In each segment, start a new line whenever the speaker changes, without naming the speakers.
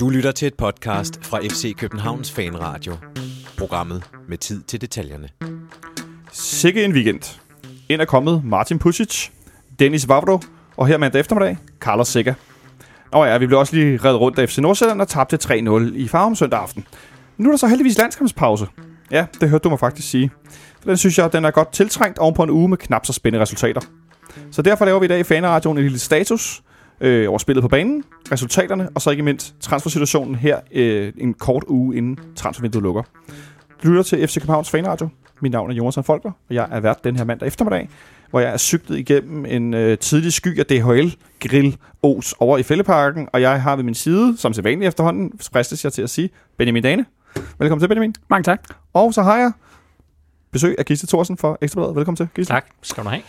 Du lytter til et podcast fra FC Københavns Fanradio. Programmet med tid til detaljerne.
Sikke en weekend. Ind er kommet Martin Pusic, Dennis Vavro og her mandag eftermiddag, Carlos Sikker. Og ja, vi blev også lige reddet rundt af FC Nordsjælland og tabte 3-0 i Farum søndag aften. Nu er der så heldigvis landskampspause. Ja, det hørte du mig faktisk sige. For den synes jeg, den er godt tiltrængt oven på en uge med knap så spændende resultater. Så derfor laver vi i dag i Faneradioen en lille status øh, over spillet på banen, resultaterne, og så ikke mindst transfersituationen her øh, en kort uge inden transfervinduet lukker. Du lytter til FC Københavns Fanradio. Mit navn er Jonas Folker, og jeg er vært den her mandag eftermiddag, hvor jeg er cyklet igennem en øh, tidlig sky af DHL Grill Os over i Fælleparken, og jeg har ved min side, som sædvanligt efterhånden, fristes jeg til at sige, Benjamin Dane. Velkommen til, Benjamin.
Mange tak.
Og så har jeg besøg af Gisle Thorsen fra Ekstrabladet. Velkommen til, Gisle.
Tak, skal du have.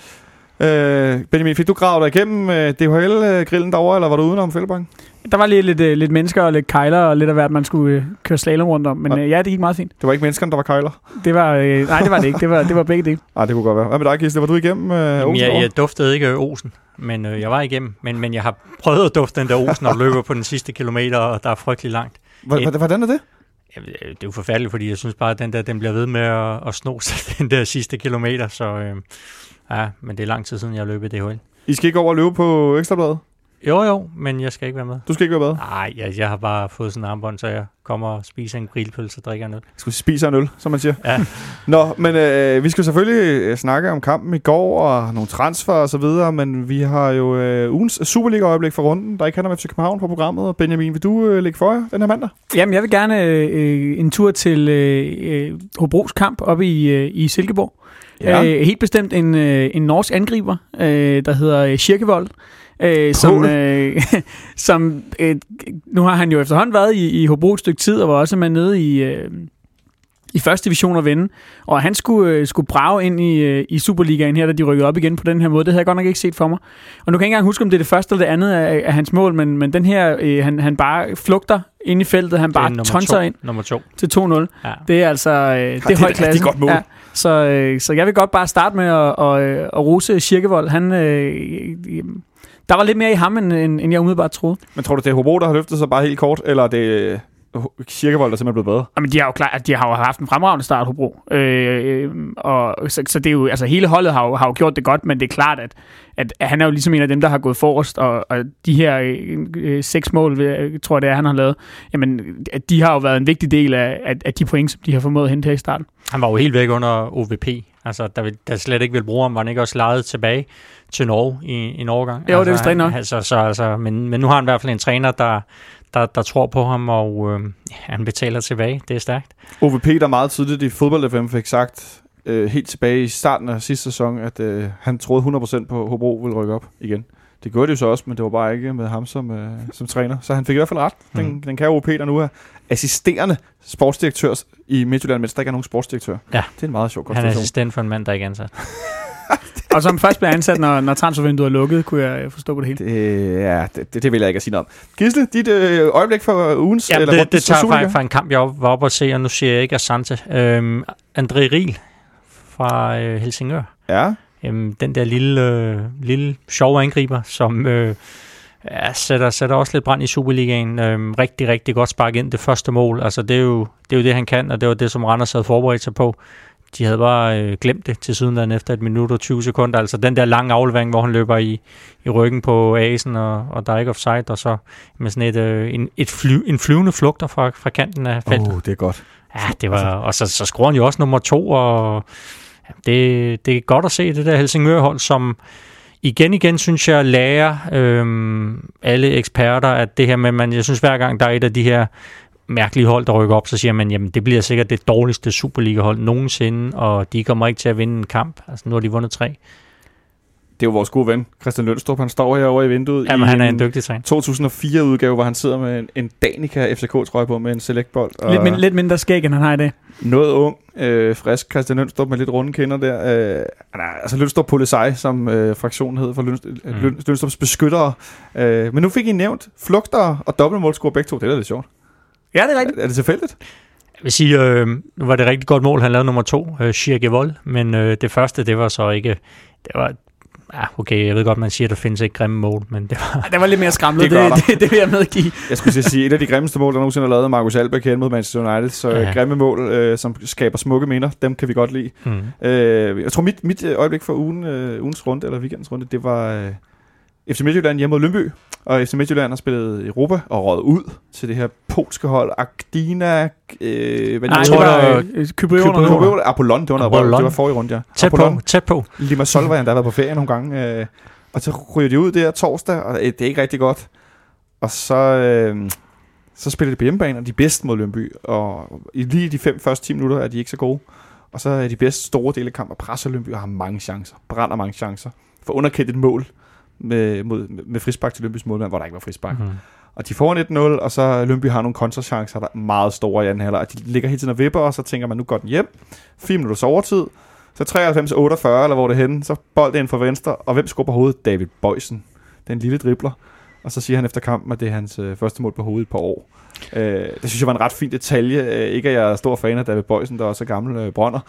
Øh, Benjamin, fik du gravet dig igennem øh, DHL-grillen derovre, eller var du udenom Fælleparken?
Der var lige lidt, uh, lidt mennesker og lidt kejler og lidt af hvert, man skulle uh, køre slalom rundt om. Men uh, ja, det gik meget fint.
Det var ikke menneskerne, der var kejler?
Det var, uh, nej, det var det ikke. Det var, det var begge dele.
Nej, det kunne godt være. Hvad med dig, Gisle? Var du igennem øh,
Jamen,
Olsen
jeg, jeg duftede ikke øh, Osen, men øh, jeg var igennem. Men, men jeg har prøvet at dufte den der Osen og løber på den sidste kilometer, og der er frygtelig langt.
Hva- Hvordan er det?
Øh, det er jo forfærdeligt, fordi jeg synes bare, at den der den bliver ved med at, at sno sig den der sidste kilometer. Så øh, ja, men det er lang tid siden, jeg har løbet DHL.
I skal ikke over og løbe på Ekstrabladet?
Jo, jo, men jeg skal ikke være med.
Du skal ikke være med?
Nej, jeg, jeg har bare fået sådan en armbånd, så jeg kommer og spiser en grillpølse og drikker en øl.
Skal vi spise en øl, som man siger?
Ja.
Nå, men øh, vi skal selvfølgelig øh, snakke om kampen i går og nogle transfer og så videre, men vi har jo øh, ugens Superliga-øjeblik for runden, der ikke handler om FC København på programmet. Og Benjamin, vil du øh, lægge for jer den her mandag?
Jamen, jeg vil gerne øh, en tur til øh, øh, Hobros kamp oppe i, øh, i Silkeborg.
Ja.
Øh, helt bestemt en, øh, en norsk angriber, øh, der hedder øh, Kirkevold. Øh, som øh, som øh, nu har han jo efterhånden været i, i Hobro et stykke tid, og var også med nede i, øh, i første division at vinde. Og han skulle, øh, skulle brage ind i, øh, i Superligaen her, da de rykkede op igen på den her måde. Det havde jeg godt nok ikke set for mig. Og nu kan jeg ikke engang huske, om det er det første eller det andet af, af hans mål, men, men den her, øh, han, han bare flugter ind i feltet, han
Det er
bare tonser
to.
ind
Nummer to.
til 2-0.
Ja.
Det er altså øh, det
det
er
er
høj
et
klasse.
rigtig godt mål
så, øh, så jeg vil godt bare starte med at, at, og at rose Kirkevold. Han, øh, der var lidt mere i ham, end, end jeg umiddelbart troede.
Men tror du, det er Hobro, der har løftet sig bare helt kort, eller er det øh, Kirkevold, der simpelthen er blevet bedre?
Jamen, de har jo klart, at de har jo haft en fremragende start, Hobro. Øh, og så, så, det er jo, altså hele holdet har jo, har jo gjort det godt, men det er klart, at, at han er jo ligesom en af dem, der har gået forrest, og, og de her øh, øh, seks mål, øh, tror jeg det er, han har lavet, jamen, at de har jo været en vigtig del af, af, af de point, som de har formået at hente her i starten.
Han var jo helt væk under OVP. Altså, der, vil- der slet ikke vil bruge ham, var han ikke også lejet tilbage til Norge i, i en overgang.
Jo, det er
altså,
vist nok.
han- Altså, så, altså, men, men nu har han i hvert fald en træner, der, der, der tror på ham, og øh, han betaler tilbage. Det er stærkt.
OVP, der meget tydeligt i fodbold FM fik sagt øh, helt tilbage i starten af sidste sæson, at øh, han troede 100% på, at Hobro ville rykke op igen. Det gjorde de jo så også, men det var bare ikke med ham som, øh, som træner. Så han fik i hvert fald ret. Den,
Mm.
den kære OVP, der nu er assisterende sportsdirektør i Midtjylland, mens der ikke er nogen sportsdirektør.
Ja.
Det er en meget sjov
Han er assistent for en mand, der ikke er ansat.
Og som først bliver ansat, når, når transfervinduet er lukket, kunne jeg forstå på det hele.
Det, ja, det, det, det vil jeg ikke at sige noget om. Gisle, dit øh, øjeblik for ugens...
Ja,
eller
det,
rundens
det tager fra, fra en kamp, jeg var oppe og se, og nu siger jeg ikke Asante. Øhm, André Riel fra øh, Helsingør.
Ja,
Øhm, den der lille, øh, lille sjove angriber, som øh, ja, sætter, sætter også lidt brand i Superligaen. Øhm, rigtig, rigtig godt spark ind det første mål. Altså, det er, jo, det er jo det, han kan, og det var det, som Randers havde forberedt sig på. De havde bare øh, glemt det til siden efter et minut og 20 sekunder. Altså den der lange aflevering, hvor han løber i, i ryggen på Asen, og, og der er ikke offside, og så med sådan et, øh, en, et fly, en flyvende flugter fra, fra kanten af feltet.
oh, det er godt.
Ja, det var, og så, så scorer han jo også nummer to, og ja, det, det er godt at se det der Helsingør-hold, som igen igen, synes jeg, lærer øhm, alle eksperter, at det her med, man, jeg synes hver gang, der er et af de her mærkelige hold, der rykker op, så siger man, jamen det bliver sikkert det dårligste Superliga-hold nogensinde, og de kommer ikke til at vinde en kamp. Altså nu har de vundet tre.
Det er jo vores gode ven, Christian Lønstrup. Han står herovre i vinduet
Jamen
i
han er en dygtig træner.
2004-udgave, hvor han sidder med en, en Danica FCK-trøje på med en selectbold. Og
Lidt, min, lidt mindre skæg, end han har i dag.
Noget ung, øh, frisk Christian Lønstrup med lidt runde kinder der. Øh, han er, altså Lønstrup Polisej, som øh, fraktionen hed for mm. Løn, Lønstrups beskyttere. Øh, men nu fik I nævnt flugter og dobbeltmålscore begge to. Det er da lidt sjovt.
Ja, det er rigtigt.
Er, er det tilfældigt?
Jeg vil sige, øh, nu var det et rigtig godt mål, han lavede nummer to, øh, Shirke Vold, men øh, det første, det var så ikke, det var ja, okay, jeg ved godt, man siger, at der findes ikke grimme mål, men det var...
Ej, det var lidt mere skræmmende,
Det
det, det, det, vil jeg medgive.
Jeg skulle sige, et af de grimmeste mål, der nogensinde har lavet Marcus Albeck hen mod Manchester United. Så
Ja.
ja. grimme mål, øh, som skaber smukke minder, dem kan vi godt lide.
Mm.
Øh, jeg tror, mit, mit øh, øjeblik for ugen, øh, ugens runde, eller weekendens runde, det var øh, FC Midtjylland hjemme mod Lønby. Og FC Midtjylland har spillet Europa og røget ud til det her polske hold. Agdina... Øh, hvad
Nej,
det
var
Kypriot-
øh, Kyprioterne.
Kypriot- Apollon, det var noget
Apollon.
Det var forrige runde, ja.
Tæt
Apollon.
på, tæt på.
Lima Solvajan, der har været på ferie nogle gange. Øh, og så ryger de ud der torsdag, og øh, det er ikke rigtig godt. Og så, øh, så spiller de på hjemmebane, og de er bedst mod Lønby. Og i lige de fem første 10 minutter er de ikke så gode. Og så er de bedst store dele af kampen og presser Lønby og har mange chancer. Brænder mange chancer. For underkendt et mål med, mod, med frispark til Lønbys målmand, hvor der ikke var frispark.
Mm.
Og de får 1-0, og så Lønby har nogle kontrachancer, der er meget store i anden halvleg. Og de ligger hele tiden og vipper, og så tænker man, nu går den hjem. 4 minutters overtid. Så 93-48, eller hvor det er henne. Så bold ind fra venstre, og hvem skubber hovedet? David Bøjsen. Den lille dribler. Og så siger han efter kampen, at det er hans øh, første mål på hovedet på år. Øh, det synes jeg var en ret fin detalje. Øh, ikke at jeg er stor fan af David Bøjsen, der også er gammel øh, brønder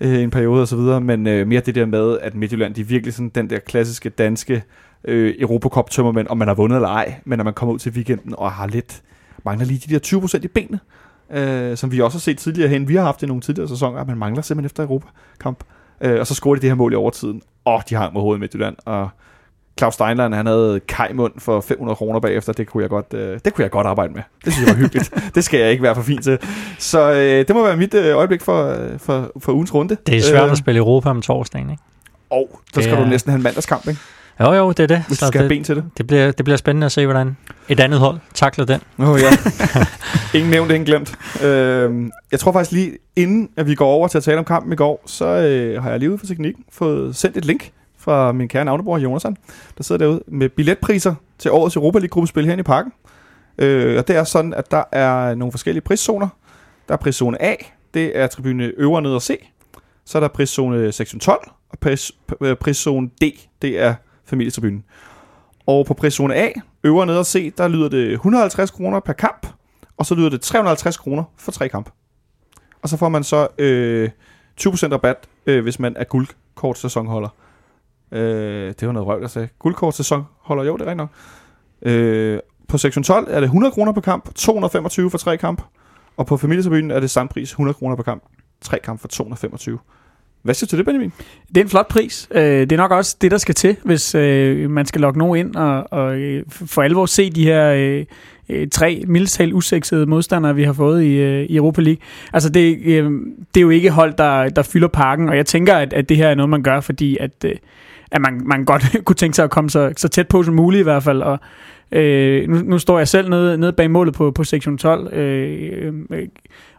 øh, i en periode og så videre, men øh, mere det der med, at Midtjylland, de er virkelig sådan den der klassiske danske øh, Europacup tømmermænd, om man har vundet eller ej, men når man kommer ud til weekenden og har lidt, mangler lige de der 20% i benene, øh, som vi også har set tidligere hen. Vi har haft det i nogle tidligere sæsoner, at man mangler simpelthen efter Europakamp. Øh, og så scorer de det her mål i overtiden, og de hang med hovedet i Midtjylland, og Claus Steinlein, han havde kajmund for 500 kroner bagefter. Det kunne jeg godt, øh, det kunne jeg godt arbejde med. Det synes jeg var hyggeligt. det skal jeg ikke være for fint til. Så øh, det må være mit øh, øjeblik for, øh, for, for ugens runde.
Det er svært
Øh,
at spille Europa om torsdagen, ikke?
Og så skal
er-
du næsten have en mandagskamp, ikke?
Jo, jo, det er det.
hvis du skal have
det,
ben til det.
det, bliver, det bliver spændende at se, hvordan et andet hold takler den.
Åh oh, ja. ingen nævnt, ingen glemt. Øh, jeg tror faktisk lige, inden at vi går over til at tale om kampen i går, så øh, har jeg lige ude for teknikken fået sendt et link fra min kære navnebror Jonathan, der sidder derude med billetpriser til årets Europa League-gruppespil her i parken. Øh, og det er sådan, at der er nogle forskellige priszoner. Der er priszone A, det er tribune øvre, ned og C. Så er der priszone sektion 12, og pris, priszone D, det er familietribunen. Og på priszone A, øvre, ned og C, der lyder det 150 kroner per kamp, og så lyder det 350 kroner for tre kamp. Og så får man så øh, 20% rabat, øh, hvis man er guldkort sæsonholder. Øh, det var noget røv, der sagde. Guldkort sæsonholder, jo, det er rigtigt nok. Øh, på sektion 12 er det 100 kroner per kamp, 225 for tre kamp. Og på familietribunen er det samme pris, 100 kroner per kamp, tre kamp for 225. Hvad synes du det, Benjamin?
Det er en flot pris. Øh, det er nok også det, der skal til, hvis øh, man skal lokke nogen ind og, og øh, for alvor se de her tre mildtalt usexede modstandere, vi har fået i, i Europa League. Altså, det, det er jo ikke hold, der, der fylder parken, og jeg tænker, at, at det her er noget, man gør, fordi at, at man, man godt kunne tænke sig at komme så, så tæt på som muligt i hvert fald, og Øh, nu, nu står jeg selv nede, nede bag målet på, på sektion 12, øh, øh,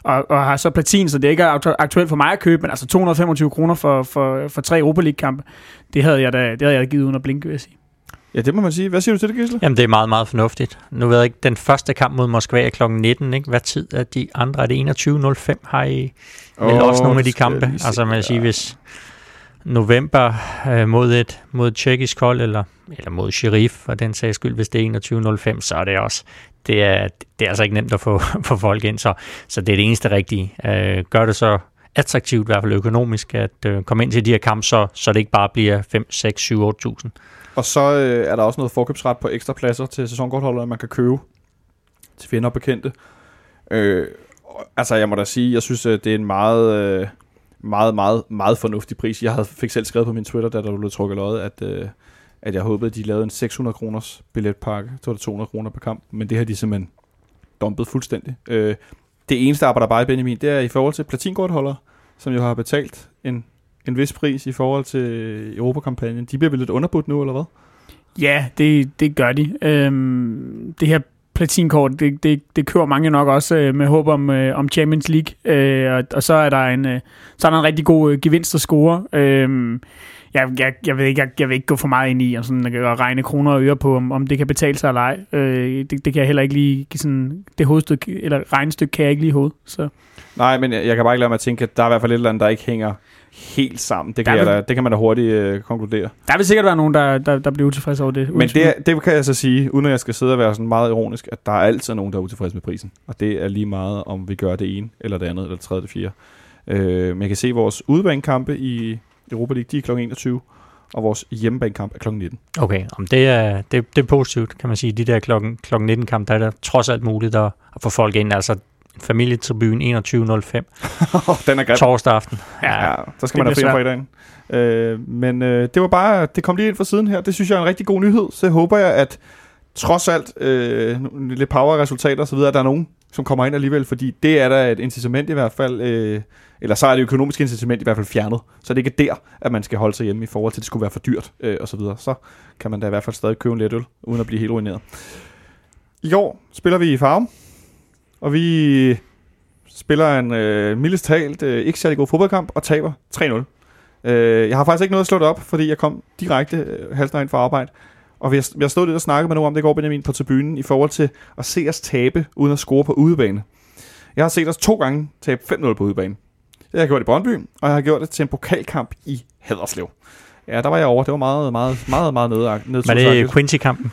og, og har så platin, så det ikke er aktu- aktuelt for mig at købe, men altså 225 kroner for, for, for tre Europa League-kampe, det havde jeg da, det havde jeg da givet uden at blinke, vil jeg sige.
Ja, det må man sige. Hvad siger du til det, Gisle?
Jamen, det er meget, meget fornuftigt. Nu ved jeg ikke, den første kamp mod Moskva er kl. 19, ikke? Hvad tid er de andre? Er det 21.05? Har I vel
Åh,
også nogle af de kampe? Altså, man kan sige, hvis november øh, mod et mod et tjekkisk hold, eller, eller mod Sheriff, for den sags skyld, hvis det er 21.05, så er det også, det er, det er altså ikke nemt at få, få folk ind, så, så det er det eneste rigtige. Øh, gør det så attraktivt, i hvert fald økonomisk, at øh, komme ind til de her kampe, så, så det ikke bare bliver 5, 6, 7, 8.000.
Og så øh, er der også noget forkøbsret på ekstra pladser til sæsonkortholdere, man kan købe til fjender og bekendte. Øh, altså, jeg må da sige, jeg synes, øh, det er en meget, øh, meget, meget, meget fornuftig pris. Jeg havde, fik selv skrevet på min Twitter, da der blev trukket løjet, at, øh, at jeg håbede, at de lavede en 600 kroners billetpakke. Så var det 200 kroner per kamp, men det har de simpelthen dumpet fuldstændig. Øh, det eneste, der arbejder bare i Benjamin, det er i forhold til platinkortholdere, som jo har betalt en, en vis pris i forhold til Europakampagnen. De bliver vel lidt underbudt nu, eller hvad?
Ja, det, det gør de. Øhm, det her platinkort, det, det, det kører mange nok også øh, med håb om, øh, om Champions League, øh, og, og så er der en, øh, så er der en rigtig god øh, gevinst at score. Øh, jeg, jeg, jeg, ved ikke, jeg, jeg vil ikke gå for meget ind i og sådan, øh, at regne kroner og øre på, om, om det kan betale sig eller ej. Øh, det, det kan jeg heller ikke lige give sådan, det hovedstykke, eller regnestykke kan jeg ikke lige i hovedet. Så.
Nej, men jeg, jeg kan bare ikke lade mig at tænke, at der er i hvert fald et eller andet, der ikke hænger helt sammen. Det kan,
Der
jeg
vil-
da, det kan man da hurtigt øh, konkludere.
Der vil sikkert være nogen, der, der, der bliver utilfredse over det.
Men det, det kan jeg så sige, uden at jeg skal sidde og være sådan meget ironisk, at der er altid nogen, der er utilfredse med prisen. Og det er lige meget, om vi gør det ene, eller det andet, eller det tredje, det fjerde. Øh, men jeg kan se vores udbanekampe i Europa League, de er kl. 21. og vores hjemmebanekamp er kl. 19.
Okay, om det, er, det, det er positivt, kan man sige. De der klokken, klokken 19 kamp, der er der trods alt muligt at, at få folk ind. Altså familietribune 21.05
Den er grim.
torsdag aften.
Ja, ja så skal man have fri i dagen. Øh, men øh, det var bare, det kom lige ind fra siden her. Det synes jeg er en rigtig god nyhed. Så håber jeg, at trods alt øh, lidt power-resultater og så videre, at der er nogen, som kommer ind alligevel, fordi det er der et incitament i hvert fald, øh, eller så er det økonomiske incitament i hvert fald fjernet. Så det ikke er der, at man skal holde sig hjemme i forhold til, at det skulle være for dyrt øh, og så videre. Så kan man da i hvert fald stadig købe en let øl, uden at blive helt ruineret. I går spiller vi i farve, og vi spiller en øh, mildest talt øh, ikke særlig god fodboldkamp og taber 3-0. Øh, jeg har faktisk ikke noget at slå det op, fordi jeg kom direkte øh, ind fra arbejde. Og vi har stået lidt og snakket med nogen om det går, Benjamin, på tribunen, i forhold til at se os tabe, uden at score på udebane. Jeg har set os to gange tabe 5-0 på udebane. Det har jeg gjort i Brøndby, og jeg har gjort det til en pokalkamp i Haderslev. Ja, der var jeg over. Det var meget, meget, meget, meget ned,
Men det er Quincy-kampen.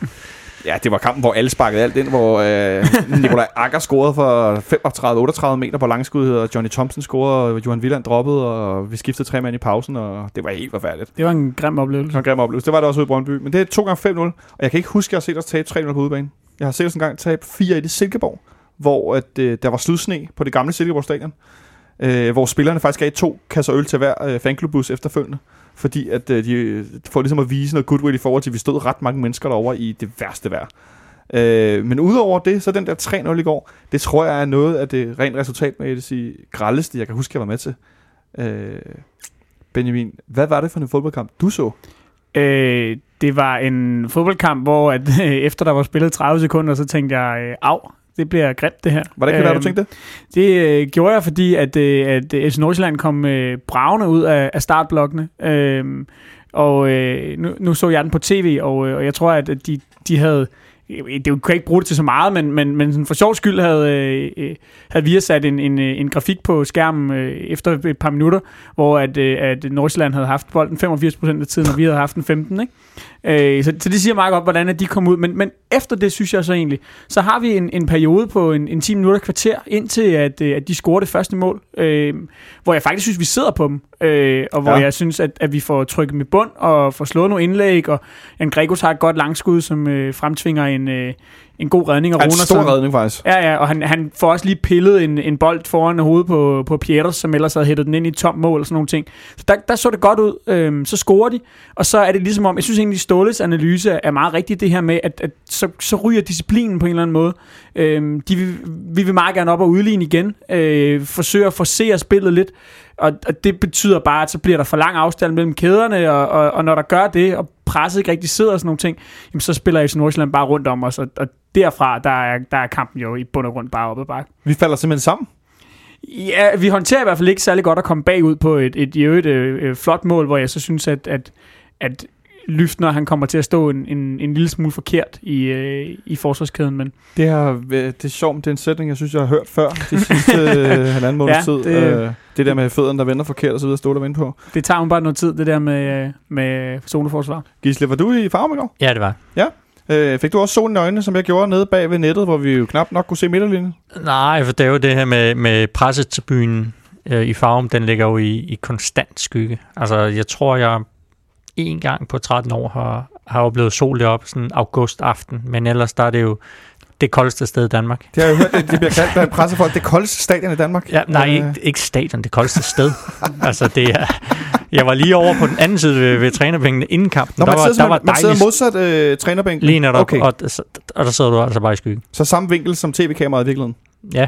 Ja, det var kampen, hvor alle sparkede alt ind, hvor øh, Nikolaj Akker scorede for 35-38 meter på langskud, og Johnny Thompson scorede, og Johan Wieland droppede, og vi skiftede tre mand i pausen, og det var helt forfærdeligt.
Det var en grim oplevelse.
Det var en grim oplevelse. Det var det også ude i Brøndby. Men det er to gange 5-0, og jeg kan ikke huske, at jeg har set os tabe 3-0 på udebane. Jeg har set os en gang tabe 4-1 i Silkeborg, hvor at, øh, der var sludsne på det gamle Silkeborg stadion, øh, hvor spillerne faktisk gav to kasser øl til hver øh, fanklubbus efterfølgende fordi at øh, de øh, får ligesom at vise noget goodwill i forhold til, at vi stod ret mange mennesker derovre i det værste vejr. Øh, men udover det, så den der 3-0 i går, det tror jeg er noget af det rent resultat med at sige grældeste, jeg kan huske, jeg var med til. Øh, Benjamin, hvad var det for en fodboldkamp, du så?
Øh, det var en fodboldkamp, hvor at, efter der var spillet 30 sekunder, så tænkte jeg, øh, af, det bliver grimt det her.
Hvordan kan det være, du tænkte det?
Det øh, gjorde jeg, fordi at, øh, at FC Nordsjælland kom øh, bravende ud af, af startblokkene. Øh, og øh, nu, nu så jeg den på tv, og, øh, og jeg tror, at de, de havde det kunne jeg ikke bruge det til så meget, men, men, men sådan for sjov skyld havde, øh, havde vi sat en, en, en grafik på skærmen øh, efter et par minutter, hvor at, øh, at Nordsjælland havde haft bolden 85% af tiden, og vi havde haft den 15, ikke? Øh, så, så det siger meget godt, hvordan at de kom ud. Men, men efter det, synes jeg så egentlig, så har vi en, en periode på en, en 10 minutter kvarter, indtil at, øh, at de scorer det første mål, øh, hvor jeg faktisk synes, vi sidder på dem, øh, og hvor ja. jeg synes, at, at vi får trykket med bund, og får slået nogle indlæg, og en Gregos har et godt langskud, som øh, fremtvinger en, øh, en god redning.
Og en stor redning, faktisk.
Ja, ja, og han, han får også lige pillet en, en bold foran hovedet på, på Pieters, som ellers havde hættet den ind i et tom mål og sådan nogle ting. Så der, der så det godt ud. Øhm, så scorer de, og så er det ligesom om, jeg synes egentlig, Ståles analyse er meget rigtig det her med, at, at så, så ryger disciplinen på en eller anden måde. Øhm, de vil, vi vil meget gerne op og udligne igen. Øh, forsøge at forsere spillet lidt. Og, og det betyder bare, at så bliver der for lang afstand mellem kæderne, og, og, og når der gør det, og presset ikke rigtig sidder og sådan nogle ting, jamen så spiller FC Nordsjælland bare rundt om os, og, og derfra, der er, der er kampen jo i bund og grund bare oppe bare.
Vi falder simpelthen sammen?
Ja, vi håndterer i hvert fald ikke særlig godt at komme bagud på et, et, et, et, et flot mål, hvor jeg så synes, at, at, at Lyftner, han kommer til at stå en, en, en lille smule forkert i, øh, i forsvarskæden. Men.
Det, er, det er sjovt, det er en sætning, jeg synes, jeg har hørt før de sidste øh, halvanden måneds ja, tid. Det, øh, det der med fødderne, der vender forkert og så videre, stå der vinde på.
Det tager jo bare noget tid, det der med, med zoneforsvar.
Gisle, var du i farve i går?
Ja, det var.
Ja. Øh, fik du også solen i øjnene, som jeg gjorde nede bag ved nettet, hvor vi jo knap nok kunne se midterlinjen?
Nej, for det er jo det her med, med pressetribunen øh, i Farum, den ligger jo i, i konstant skygge. Altså, jeg tror, jeg en gang på 13 år har, har oplevet sol deroppe sådan august aften, men ellers der er det jo det koldeste sted i Danmark.
Det har jeg hørt, det, det bliver kaldt blandt pressefolk, det koldeste stadion i Danmark.
Ja, nej, øh. ikke, ikke stadion, det koldeste sted. altså, det er... Jeg var lige over på den anden side ved, ved trænerbænkene inden kampen.
Nå, der var, der var man sidder modsat øh, trænerbænken?
Lige netop, okay. og, og der sidder du altså bare i skyggen.
Så samme vinkel som tv-kameraet i virkeligheden?
Ja,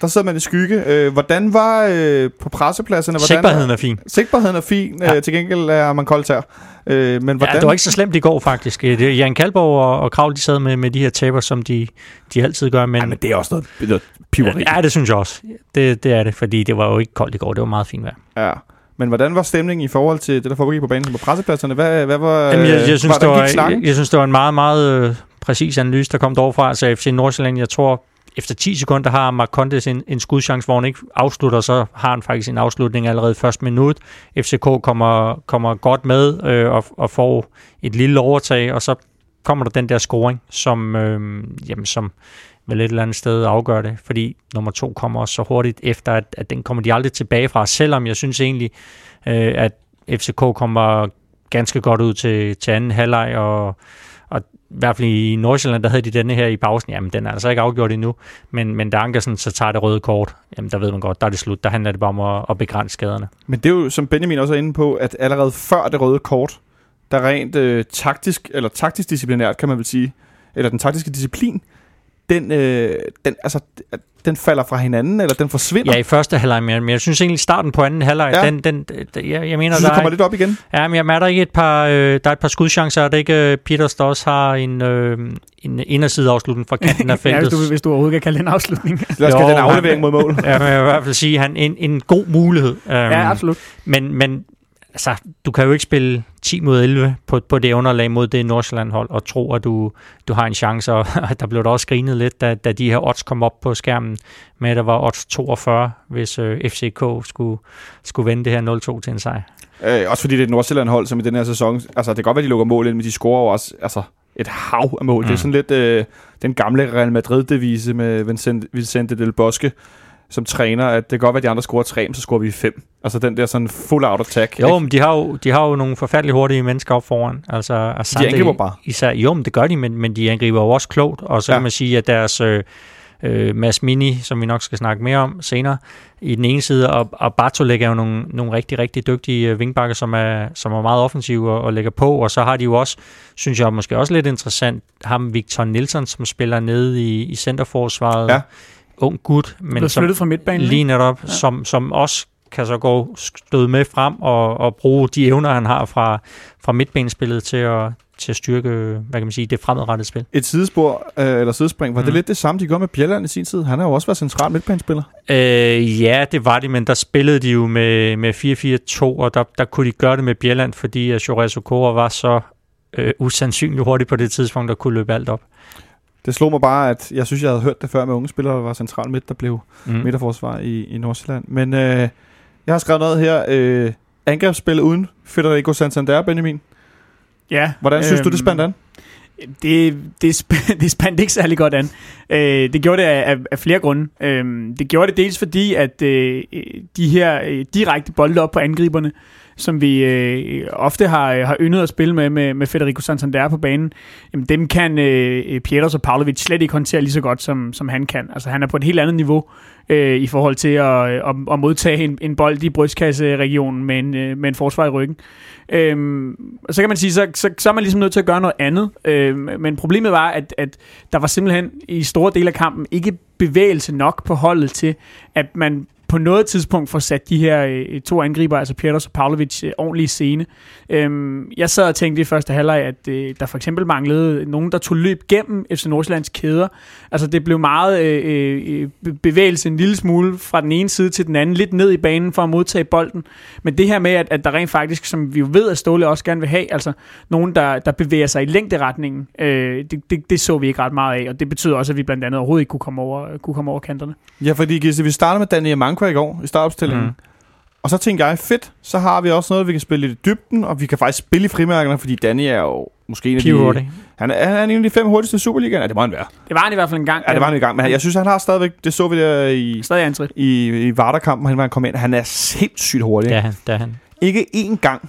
der sidder man i skygge. Øh, hvordan var øh, på pressepladserne? Hvordan
sigtbarheden er fin.
Sigtbarheden er fin. Ja. Øh, til gengæld er man koldt her. Øh, men hvordan?
Ja, det var ikke så slemt i går faktisk. Det, Jan Kalborg og, og Kravl, de sad med, med de her taber, som de, de altid gør. Men,
ja, men det er også noget, noget piveri.
Ja, det synes jeg også. Det, det er det, fordi det var jo ikke koldt i går. Det var meget fint vejr.
Ja. Men hvordan var stemningen i forhold til det, der foregik på banen på pressepladserne? Hvad, hvad var,
Jamen, jeg, jeg, synes, var, det var, jeg, jeg synes, det var en meget, meget øh, præcis analyse, der kom derovre Altså FC Nordsjælland, jeg tror, efter 10 sekunder har Mark en, en skudchance, hvor han ikke afslutter, så har han faktisk en afslutning allerede første minut. FCK kommer, kommer godt med øh, og, og får et lille overtag, og så kommer der den der scoring, som, øh, jamen, som vel et eller andet sted afgør det, fordi nummer to kommer også så hurtigt efter, at, at den kommer de aldrig tilbage fra, selvom jeg synes egentlig, øh, at FCK kommer ganske godt ud til, til anden halvleg, og i hvert fald i Nordsjælland, der havde de denne her i pausen. Jamen, den er altså ikke afgjort endnu. Men, men da Ankersen så tager det røde kort, jamen, der ved man godt, der er det slut. Der handler det bare om at, at begrænse skaderne.
Men det er jo, som Benjamin også er inde på, at allerede før det røde kort, der rent øh, taktisk, eller taktisk disciplinært, kan man vel sige, eller den taktiske disciplin, den, øh, den, altså, den falder fra hinanden, eller den forsvinder.
Ja, i første halvleg, men jeg synes egentlig, starten på anden halvleg,
Ja.
den, den, den, jeg, jeg mener,
Så
der
det kommer
er,
lidt op igen.
ja, men jamen, er der ikke et par, øh, der er et par skudchancer, er det ikke øh, Peters, der også har en, øh, en inderside afslutning fra kanten af
ja, hvis,
feltet?
du, hvis du overhovedet kan kalde det en afslutning.
Lad os kalde den aflevering mod mål.
ja, men jeg vil i hvert fald sige, at han en, en god mulighed. Um,
ja, absolut.
Men, men altså, du kan jo ikke spille 10 mod 11 på, på det underlag mod det Nordsjælland-hold, og tro, at du, du har en chance. Og der blev der også grinet lidt, da, da de her odds kom op på skærmen, med at der var odds 42, hvis øh, FCK skulle, skulle vende det her 0-2 til en sejr.
Øh, også fordi det er et Nordsjælland-hold, som i den her sæson... Altså, det kan godt være, de lukker mål ind, men de scorer jo også altså, et hav af mål. Mm. Det er
Mm.
sådan lidt øh, den gamle Real Madrid-devise med Vincent, Vicente Del Bosque som træner, at det kan godt være, at de andre scorer tre, men så scorer vi fem. Altså den der sådan full out attack.
Jo,
ikke?
men de har jo, de har jo nogle forfærdeligt hurtige mennesker op foran. Altså, Asante,
De angriber bare.
Især, jo, men det gør de, men, men de angriber jo også klogt. Og så
Ja.
kan man sige, at deres øh, øh, Mads Mini, som vi nok skal snakke mere om senere, i den ene side, og, og Bartolek er jo nogle, nogle rigtig, rigtig dygtige øh, vingbakker, som er, som er meget offensive og, og lægger på. Og så har de jo også, synes jeg måske også lidt interessant, ham Victor Nielsen, som spiller nede i, i centerforsvaret.
Ja.
Ung gut,
Men
som,
fra midtbanen.
Lige netop,
Ja.
som, som også kan så gå støde med frem og, og bruge de evner, han har fra, fra midtbanespillet til at, til at styrke, hvad kan man sige, det fremadrettede spil.
Et sidespor, øh, eller sidespring, var mm. det
Mm.
lidt det samme, de gjorde med Bjelland i sin tid? Han har jo også været central midtbanespiller.
Øh, ja, det var de, men der spillede de jo med, med 4-4-2, og der, der kunne de gøre det med Bjelland, fordi at Okora var så øh, usandsynligt hurtigt på det tidspunkt, der kunne løbe alt op.
Det slog mig bare, at jeg synes, jeg havde hørt det før med unge spillere, der var central midt, der blev
Mm.
midterforsvar i, i Nordsjælland. Men øh, jeg har skrevet noget her. Øh, angrebsspil uden Federico Santander, Benjamin.
Ja.
Hvordan synes øhm, du, det spændt an?
Det, det, sp- det spændte ikke særlig godt an. Øh, det gjorde det af, af, af flere grunde. Øh, det gjorde det dels fordi, at øh, de her øh, direkte bolde op på angriberne, som vi øh, ofte har, øh, har yndet at spille med, med, med Federico Santander på banen, jamen dem kan øh, øh Pieters og Pavlovic slet ikke håndtere lige så godt, som, som han kan. Altså han er på et helt andet niveau øh, i forhold til at, øh, at, at modtage en, en bold i brystkasseregionen med en, øh, med en forsvar i ryggen. Øhm, og så kan man sige, så, så, så er man ligesom nødt til at gøre noget andet. Øhm, men problemet var, at, at der var simpelthen i store dele af kampen ikke bevægelse nok på holdet til, at man på noget tidspunkt får sat de her øh, to angriber, altså Peters og Pavlovic, øh, ordentligt i scene. Øhm, jeg sad og tænkte i første halvleg, at øh, der for eksempel manglede nogen, der tog løb gennem FC Nordsjællands kæder. Altså det blev meget øh, øh, be- bevægelse en lille smule fra den ene side til den anden, lidt ned i banen for at modtage bolden. Men det her med, at, at der rent faktisk, som vi jo ved, at Ståle også gerne vil have, altså nogen, der, der bevæger sig i længderetningen, øh, det, det, det så vi ikke ret meget af, og det betyder også, at vi blandt andet overhovedet ikke kunne komme over, kunne komme over kanterne.
Ja, fordi Gisse, vi startede med Daniel Mankwa i går i startopstillingen. Mm. Og så tænkte jeg, fedt, så har vi også noget, vi kan spille lidt i dybden, og vi kan faktisk spille i frimærkerne, fordi Danny er jo måske en af de...
Pivhurtigt.
Han er, han er en af de fem hurtigste i Superligaen. Ja, det må han være.
Det var han i hvert fald en gang.
Ja, det var han i gang. Men han- jeg synes, han har stadigvæk... Det så vi der i,
Stadig antrit.
i, i Varderkampen, han var kom ind. Han er sindssygt hurtig. Ja.
han, det er han.
Ikke én gang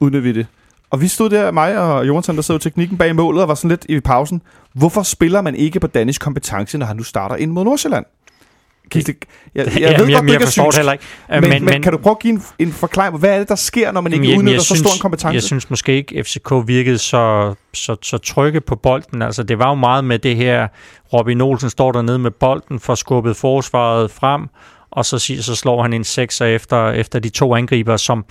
uden vi det. Og vi stod der, mig og Jonathan, der så teknikken bag målet, og var sådan lidt i pausen. Hvorfor spiller man ikke på Danish kompetence, når han nu starter ind mod Nordsjælland? Det, jeg, jeg, jeg ved
Jamen,
godt, du
jeg
ikke er
forstår det heller ikke.
Men, men, men, kan du prøve at give en, en forklaring på, hvad er det, der sker, når man ikke
Jamen,
udnytter så stor en kompetence?
Jeg synes måske ikke, FCK virkede så, så, så trygge på bolden. Altså, det var jo meget med det her, Robin Olsen står dernede med bolden, får skubbet forsvaret frem, og så, så slår han en sekser efter, efter de to angriber, som,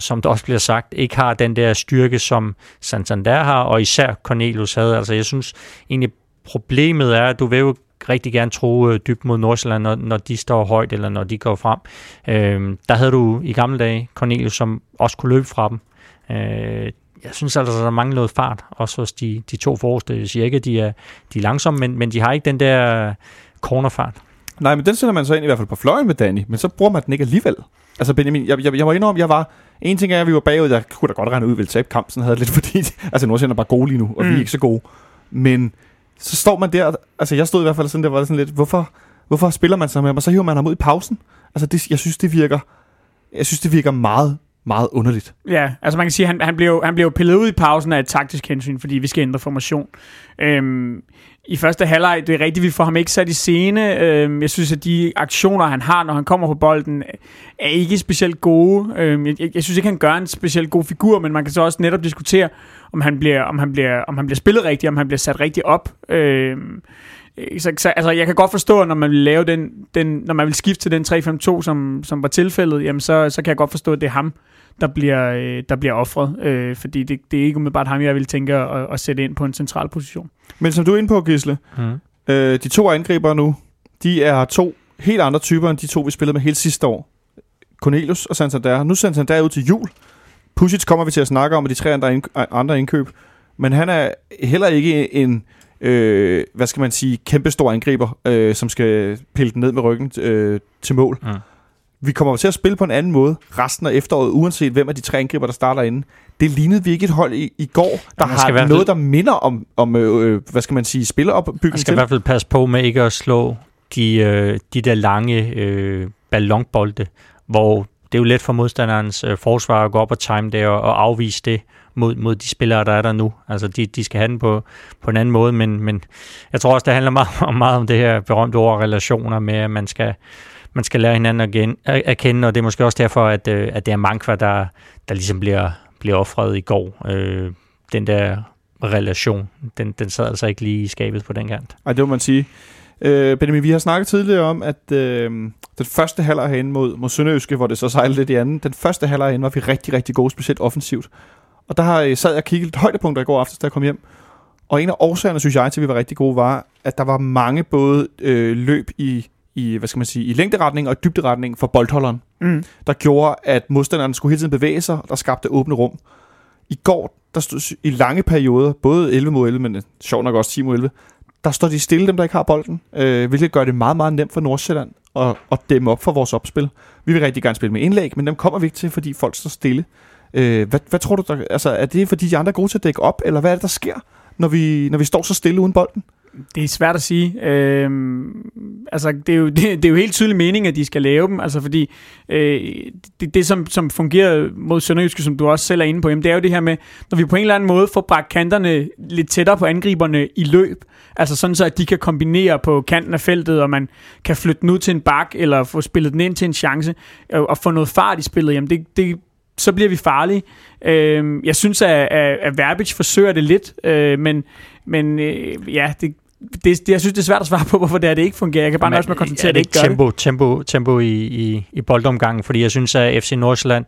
som der også bliver sagt, ikke har den der styrke, som Santander har, og især Cornelius havde. Altså, jeg synes egentlig, problemet er, at du vil jo rigtig gerne tro øh, dybt mod Nordsjælland, når, når de står højt, eller når de går frem. Øhm, der havde du i gamle dage Cornelius, som også kunne løbe fra dem. Øh, jeg synes altså, der mangler noget fart, også hos de, de to forreste. Jeg siger ikke, at de er, de er langsomme, men, men de har ikke den der cornerfart.
Nej, men den sætter man så ind i hvert fald på fløjen med Danny, men så bruger man den ikke alligevel. Altså Benjamin, jeg, jeg, jeg må indrømme, jeg var... En ting er, at vi var bagud, jeg kunne da godt regne ud, at vi ville tabe kampen, sådan havde lidt fordi... Altså Nordsjælland er bare gode lige nu, og mm. vi er
Mm.
ikke så gode. Men så står man der, altså jeg stod i hvert fald sådan, der var sådan lidt, hvorfor, hvorfor spiller man så med ham? Og så hiver man ham ud i pausen. Altså det, jeg synes, det virker, jeg synes, det virker meget meget underligt.
Ja, altså man kan sige, at han, han, blev, han blev pillet ud i pausen af et taktisk hensyn, fordi vi skal ændre formation. Øhm, I første halvleg, det er rigtigt, vi får ham ikke sat i scene. Øhm, jeg synes, at de aktioner, han har, når han kommer på bolden, er ikke specielt gode. Øhm, jeg, jeg, jeg synes ikke, han gør en specielt god figur, men man kan så også netop diskutere, om han bliver, om han bliver, om han bliver spillet rigtigt, om han bliver sat rigtigt op. Øhm, så, så, altså, jeg kan godt forstå, når man vil lave den, den når man vil skifte til den 3-5-2, som, som var tilfældet, jamen så, så kan jeg godt forstå, at det er ham, der bliver, øh, der bliver offret. Øh, fordi det, det er ikke umiddelbart ham, jeg vil tænke at, at sætte ind på en central position.
Men som du er inde på, Gisle,
Mm.
øh, de to angribere nu, de er to helt andre typer, end de to, vi spillede med hele sidste år. Cornelius og Santander. Nu er Santander ud til jul. Pusic kommer vi til at snakke om, og de tre andre, ind, andre indkøb. Men han er heller ikke en, øh, hvad skal man sige, kæmpestor angriber, øh, som skal pille den ned med ryggen øh, til mål.
Mm.
Vi kommer til at spille på en anden måde resten af efteråret, uanset hvem af de tre angriber, der starter inde. Det lignede vi ikke et hold i, i går, der
man skal i
har noget,
fald-
der minder om, om øh, hvad skal man sige,
Man
spilleopbygning
skal i
til.
hvert fald passe på med ikke at slå de, øh, de der lange øh, ballonbolde, hvor det er jo let for modstanderens øh, forsvar at gå op og time det og, og afvise det mod, mod de spillere, der er der nu. Altså, de, de skal have den på, på en anden måde, men, men jeg tror også, det handler meget, om- meget om det her berømte ord relationer med, at man skal, man skal lære hinanden at, gen, at, kende, og det er måske også derfor, at, øh, at det er Mankva, der, der ligesom bliver, bliver offret i går. Øh, den der relation, den, den sad altså ikke lige i skabet på den kant.
Ej, det må man sige. Øh, Benjamin, vi har snakket tidligere om, at øh, den første halvleg herinde mod, mod Sønderøske, hvor det så sejlede lidt i anden, den første halvleg herinde var vi rigtig, rigtig gode, specielt offensivt. Og der har, øh, sad jeg og kiggede lidt højdepunkter i går aftes, da jeg kom hjem. Og en af årsagerne, synes jeg, til at vi var rigtig gode, var, at der var mange både øh, løb i, i, hvad skal man sige, i længderetning og dybderetning for boldholderen,
Mm.
der gjorde, at modstanderen skulle hele tiden bevæge sig, der skabte åbne rum. I går, der stod i lange perioder, både 11 mod 11, men øh, sjovt nok også 10 mod 11, der står de stille, dem der ikke har bolden, øh, hvilket gør det meget, meget nemt for Nordsjælland at, at dæmme op for vores opspil. Vi vil rigtig gerne spille med indlæg, men dem kommer vi ikke til, fordi folk står stille. Øh, hvad, hvad tror du, der, altså, er det fordi de andre er gode til at dække op, eller hvad er det, der sker, når vi, når vi står så stille uden bolden?
Det er svært at sige. Øh, altså, det er, jo, det, det er jo helt tydelig mening, at de skal lave dem, altså fordi øh, det, det som, som fungerer mod Sønderjyske, som du også selv er inde på, jamen, det er jo det her med, når vi på en eller anden måde får bragt kanterne lidt tættere på angriberne i løb, altså sådan så, at de kan kombinere på kanten af feltet, og man kan flytte den ud til en bak, eller få spillet den ind til en chance, og, og få noget fart i spillet, jamen det, det, så bliver vi farlige. Øh, jeg synes, at, at, at Verbic forsøger det lidt, øh, men, men øh, ja, det, det, det, jeg synes, det er svært at svare på, hvorfor det er, det ikke fungerer. Jeg kan bare nøjes med at konstatere,
er
at det ikke gør det.
tempo, tempo, tempo i, i, i boldomgangen, fordi jeg synes, at FC Nordsjælland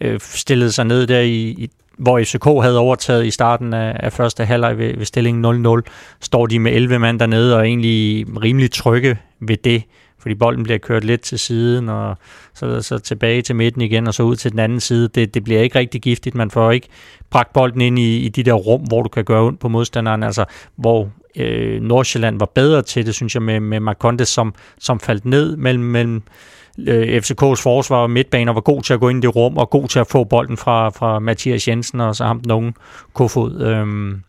øh, stillede sig ned der i, i hvor FCK havde overtaget i starten af, af første halvleg ved, ved stillingen 0-0, står de med 11 mand dernede og er egentlig rimelig trygge ved det, fordi bolden bliver kørt lidt til siden, og så, så tilbage til midten igen, og så ud til den anden side. Det, det bliver ikke rigtig giftigt. Man får ikke bragt bolden ind i, i de der rum, hvor du kan gøre ondt på modstanderen, altså hvor øh, Nordsjælland var bedre til det, synes jeg, med, med Marcondes, som, som faldt ned mellem, mellem øh, FCK's forsvar og midtbaner, var god til at gå ind i det rum, og god til at få bolden fra, fra Mathias Jensen, og så ham den unge Kofod. Øhm,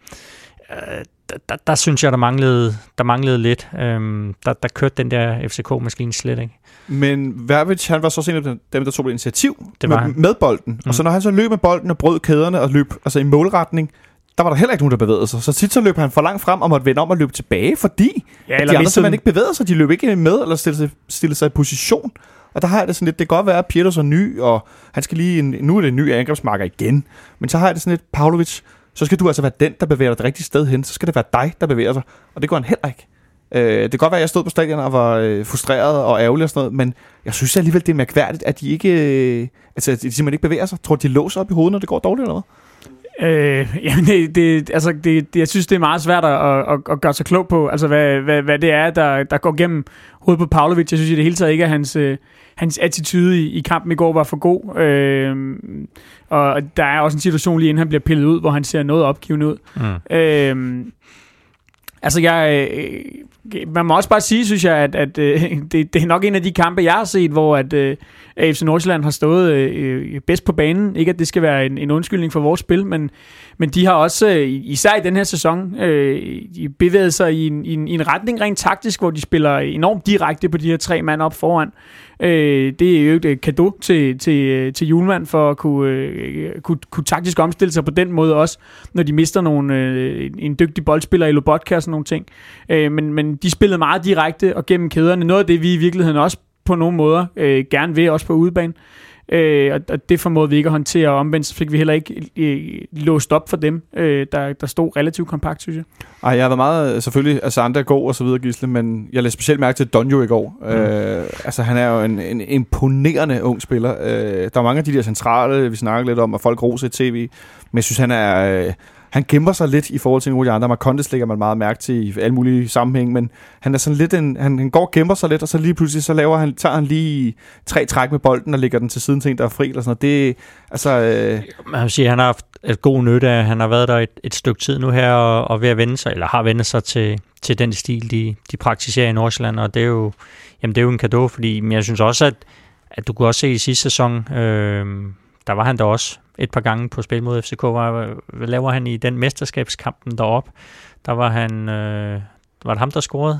øh, der, der, der synes jeg, der manglede, der manglede lidt. Øhm, der, der kørte den der FCK-maskine slet ikke.
Men Verbic, han var så også en af dem, der tog det initiativ
Det var
med,
han.
med bolden. Mm.
Mm.
Og så når han så løb med bolden og brød kæderne og løb altså i målretning, der var der heller ikke nogen, der bevægede sig. Så tit så løb han for langt frem og måtte vende om og løbe tilbage, fordi
Ja,
de andre simpelthen ikke bevægede sig. De løb ikke med eller stillede sig, stillede sig i position. Og der har jeg det sådan lidt, det kan godt være, at Pieters er ny, og han skal lige, en, nu er det en ny angrebsmarker igen. Men så har jeg det sådan lidt, Pavlovic, så skal du altså være den, der bevæger dig det rigtige sted hen. Så skal det være dig, der bevæger sig. Og det går han heller ikke. Øh, det kan godt være, at jeg stod på stadion og var øh, frustreret og ærgerlig og sådan noget, men jeg synes alligevel, det er mærkværdigt, at de ikke, øh, altså, at de simpelthen ikke bevæger sig. Tror de låser op i hovedet, når det går dårligt eller hvad?
Øh, jamen det, det, altså det, det, jeg synes, det er meget svært at, at, at gøre sig klog på, altså hvad, hvad, hvad det er, der, der går gennem hovedet på Pavlovic. Jeg synes i det hele taget ikke, at hans, øh, hans attitude i, i kampen i går var for god. Øh, og der er også en situation lige inden han bliver pillet ud, hvor han ser noget opgivende ud.
Mm.
Øh, altså jeg, øh, man må også bare sige, synes jeg, at, at øh, det, det er nok en af de kampe, jeg har set, hvor at, øh, AFC Nordsjælland har stået øh, øh, bedst på banen. Ikke at det skal være en, en undskyldning for vores spil, men, men de har også, øh, især i den her sæson, øh, bevæget sig i en, i, en, i en retning rent taktisk, hvor de spiller enormt direkte på de her tre mand op foran. Øh, det er jo et øh, kado til, til, øh, til Julemand for at kunne, øh, kunne, kunne taktisk omstille sig på den måde også, når de mister nogle, øh, en dygtig boldspiller i Lobotka og sådan nogle ting. Øh, men, men de spillede meget direkte og gennem kæderne. Noget af det, vi i virkeligheden også på nogle måder øh, gerne vil, også på udebane. Øh, og, og det formåede vi ikke at håndtere, og omvendt så fik vi heller ikke øh, låst op for dem, øh, der, der stod relativt kompakt, synes jeg.
Ej, jeg har været meget, selvfølgelig, altså andre går og så videre, Gisle, men jeg læste specielt mærke til Donjo i går. Mm. Øh, altså, han er jo en, en imponerende ung spiller. Øh, der er mange af de der centrale, vi snakker lidt om, og folk roser i tv, men jeg synes, han er... Øh, han gemmer sig lidt i forhold til nogle af de andre. Marcondes lægger man meget mærke til i alle mulige sammenhæng, men han er sådan lidt en, han, han går og gemmer sig lidt, og så lige pludselig så laver han, tager han lige tre træk med bolden og lægger den til siden til en, der er fri, eller sådan noget. Det, altså, øh...
Man vil sige, han har haft et god nytte af, han har været der et, et stykke tid nu her, og, og ved at vende sig, eller har vendt sig til, til den stil, de, de praktiserer i Nordsjælland, og det er jo, jamen det er jo en gave, fordi men jeg synes også, at, at du kunne også se i sidste sæson, øh, der var han der også et par gange på spil mod FCK. Hvad, hvad laver han i den mesterskabskampen derop? Der var han... Øh, var det ham, der scorede?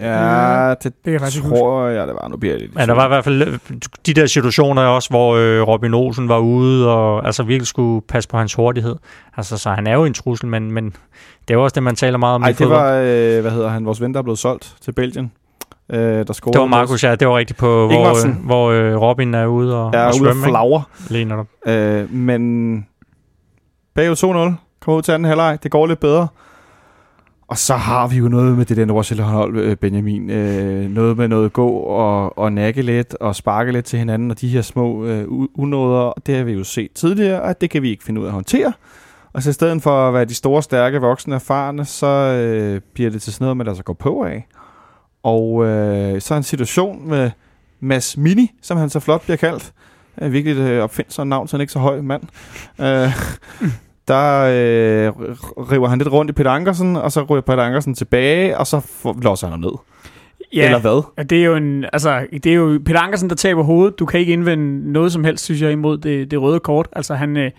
Ja, det, det jeg tror jeg, det var. Nu bliver det
Ja, der var i hvert fald øh, de der situationer også, hvor øh, Robin Olsen var ude og altså virkelig skulle passe på hans hurtighed. Altså, så han er jo en trussel, men, men det er jo også det, man taler meget om
Ej, det var, øh, hvad hedder han, vores ven, der er blevet solgt til Belgien øh, der scorede.
Det var Markus, ja. Det var rigtigt på, hvor, øh, hvor øh, Robin er ude og,
ja,
og
ude flagre.
Lige netop.
Øh, men bagud 2-0. Kommer ud til anden halvleg. Det går lidt bedre. Og så har vi jo noget med det der Nordsjælland-hold, øh, Benjamin. Øh, noget med noget gå og, og nakke lidt og sparke lidt til hinanden, og de her små øh, unåder, det har vi jo set tidligere, at det kan vi ikke finde ud af at håndtere. Og så i stedet for at være de store, stærke, voksne, erfarne, så øh, bliver det til sådan noget, man altså går på af. Og øh, så en situation med Mads Mini, som han så flot bliver kaldt. Er virkelig et øh, opfindsomt navn, så han ikke så høj mand. øh, der øh, river han lidt rundt i Peter Ankersen, og så ryger Peter Ankersen tilbage, og så låser han ham ned. Ja, Eller hvad?
Det er jo en, altså, det er jo Peter Ankersen, der taber hovedet. Du kan ikke indvende noget som helst, synes jeg, imod det, det røde kort. Altså, han, øh,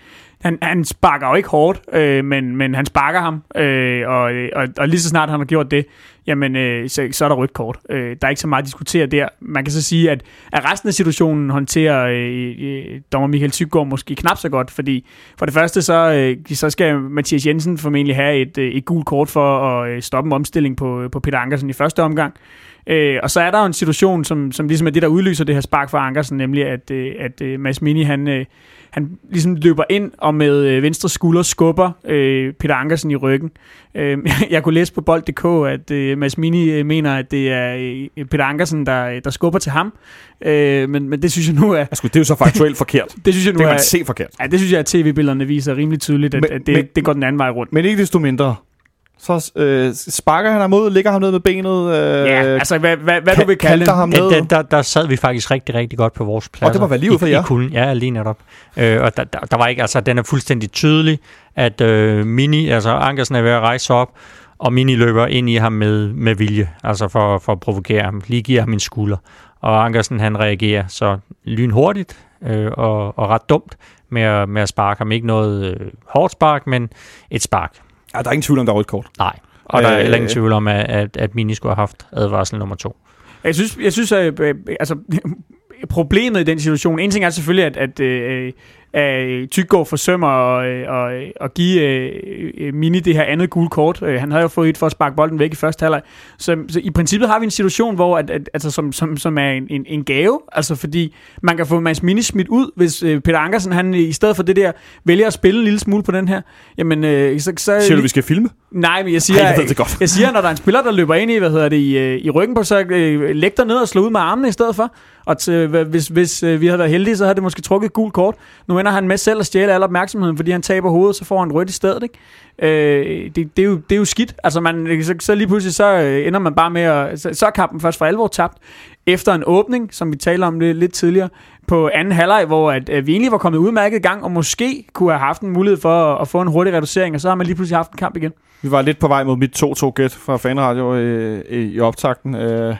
han, han sparker jo ikke hårdt, øh, men, men han sparker ham, øh, og, og, og lige så snart han har gjort det, jamen, øh, så, så er der rødt kort. Øh, der er ikke så meget at diskutere der. Man kan så sige, at, at resten af situationen håndterer øh, øh, dommer Michael Tyggaard måske knap så godt, fordi for det første, så, øh, så skal Mathias Jensen formentlig have et, øh, et gult kort for at øh, stoppe en omstilling på, på Peter Ankersen i første omgang. Øh, og så er der jo en situation, som, som ligesom er det, der udløser det her spark for Ankersen, nemlig at, øh, at øh, Mads Mini, han, øh, han ligesom løber ind og med øh, venstre skulder skubber øh, Peter Ankersen i ryggen. Øh, jeg kunne læse på bold.dk, at øh, Mads Mini øh, mener, at det er øh, Peter Ankersen, der, der skubber til ham. Øh, men, men det synes jeg nu er...
Altså, det er jo så faktuelt forkert.
det synes jeg nu
det
kan
man er, se forkert.
Ja, det synes jeg, at tv-billederne viser rimelig tydeligt, at, men, at det, men, det går den anden vej rundt.
Men ikke desto mindre, så øh, sparker han ham ud, ligger ham ned med benet. Øh,
ja, altså hvad, hvad, hvad du vil kalde det.
ham ned.
Der, der, der sad vi faktisk rigtig, rigtig godt på vores plads.
Og det var vel lige ud for jer?
I kulden, ja, lige netop. Øh, og der, der, der, var ikke, altså den er fuldstændig tydelig, at øh, Mini, altså Ankersen er ved at rejse op, og Mini løber ind i ham med, med vilje, altså for, for at provokere ham, lige giver ham en skulder. Og Ankersen han reagerer så lynhurtigt øh, og, og ret dumt med at, med at sparke ham. Ikke noget øh, hårdt spark, men et spark.
Ja, der er ingen tvivl om, der er rødt kort.
Nej, og der er heller ingen tvivl om, at, at, Mini skulle have haft advarsel nummer to.
Jeg synes, jeg synes at, altså, problemet i den situation, en ting er selvfølgelig, at, at, at at Tyggaard forsømmer at, at, at give uh, Mini det her andet gule kort. Uh, han havde jo fået et for at sparke bolden væk i første halvleg. Så, så i princippet har vi en situation, hvor at, at, altså, som, som, som er en, en, en gave, altså fordi man kan få Mads Mini smidt ud, hvis uh, Peter Ankersen, han i stedet for det der, vælger at spille en lille smule på den her. Jamen, uh, så, så,
Siger du, vi skal filme?
Nej, men jeg siger, Ej, jeg, ved det godt. jeg siger, når der er en spiller, der løber ind i, hvad hedder det, i, i ryggen på, så uh, læg dig ned og slå ud med armene i stedet for. Og til, hvis, hvis vi havde været heldige, så havde det måske trukket et gult kort. Nu ender han med selv at stjæle al opmærksomheden, fordi han taber hovedet, så får han rødt i stedet. Ikke? Øh, det, det, er jo, det er jo skidt. Altså man, så, så lige pludselig så øh, ender man bare med at... Så, så er kampen først for alvor tabt. efter en åbning, som vi talte om lidt, lidt tidligere, på anden halvleg, hvor at, at vi egentlig var kommet udmærket i gang, og måske kunne have haft en mulighed for at, at få en hurtig reducering, og så har man lige pludselig haft en kamp igen.
Vi var lidt på vej mod mit 2-2-gæt fra fanradio i, i, i optakten. Øh,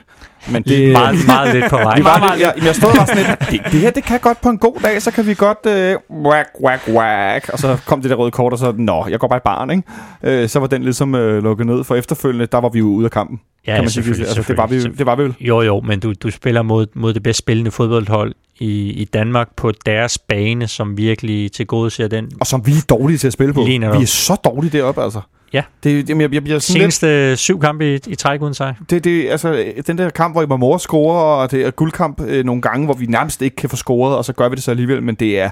men det er meget, meget lidt på vej.
Vi var lidt, jeg, jeg stod bare sådan lidt, det, det her, det kan godt på en god dag, så kan vi godt øh, whack, whack, whack. Og så kom det der røde kort, og så, nå, jeg går bare i barn, ikke? Øh, så var den ligesom øh, lukket ned. For efterfølgende, der var vi jo ude af kampen.
Ja, kan man sige. Altså,
det, var vi, det var vi vel.
Jo, jo, men du, du spiller mod, mod det bedst spillende fodboldhold i, i Danmark på deres bane, som virkelig til gode ser den.
Og som vi er dårlige til at spille på. Vi er så dårlige deroppe, altså.
Ja.
Det, det, jeg, jeg bliver
sådan Seneste lidt, syv kampe i, i træk uden sig.
Det, det, altså, den der kamp, hvor I må mor score, og det er guldkamp øh, nogle gange, hvor vi nærmest ikke kan få scoret, og så gør vi det så alligevel, men det er,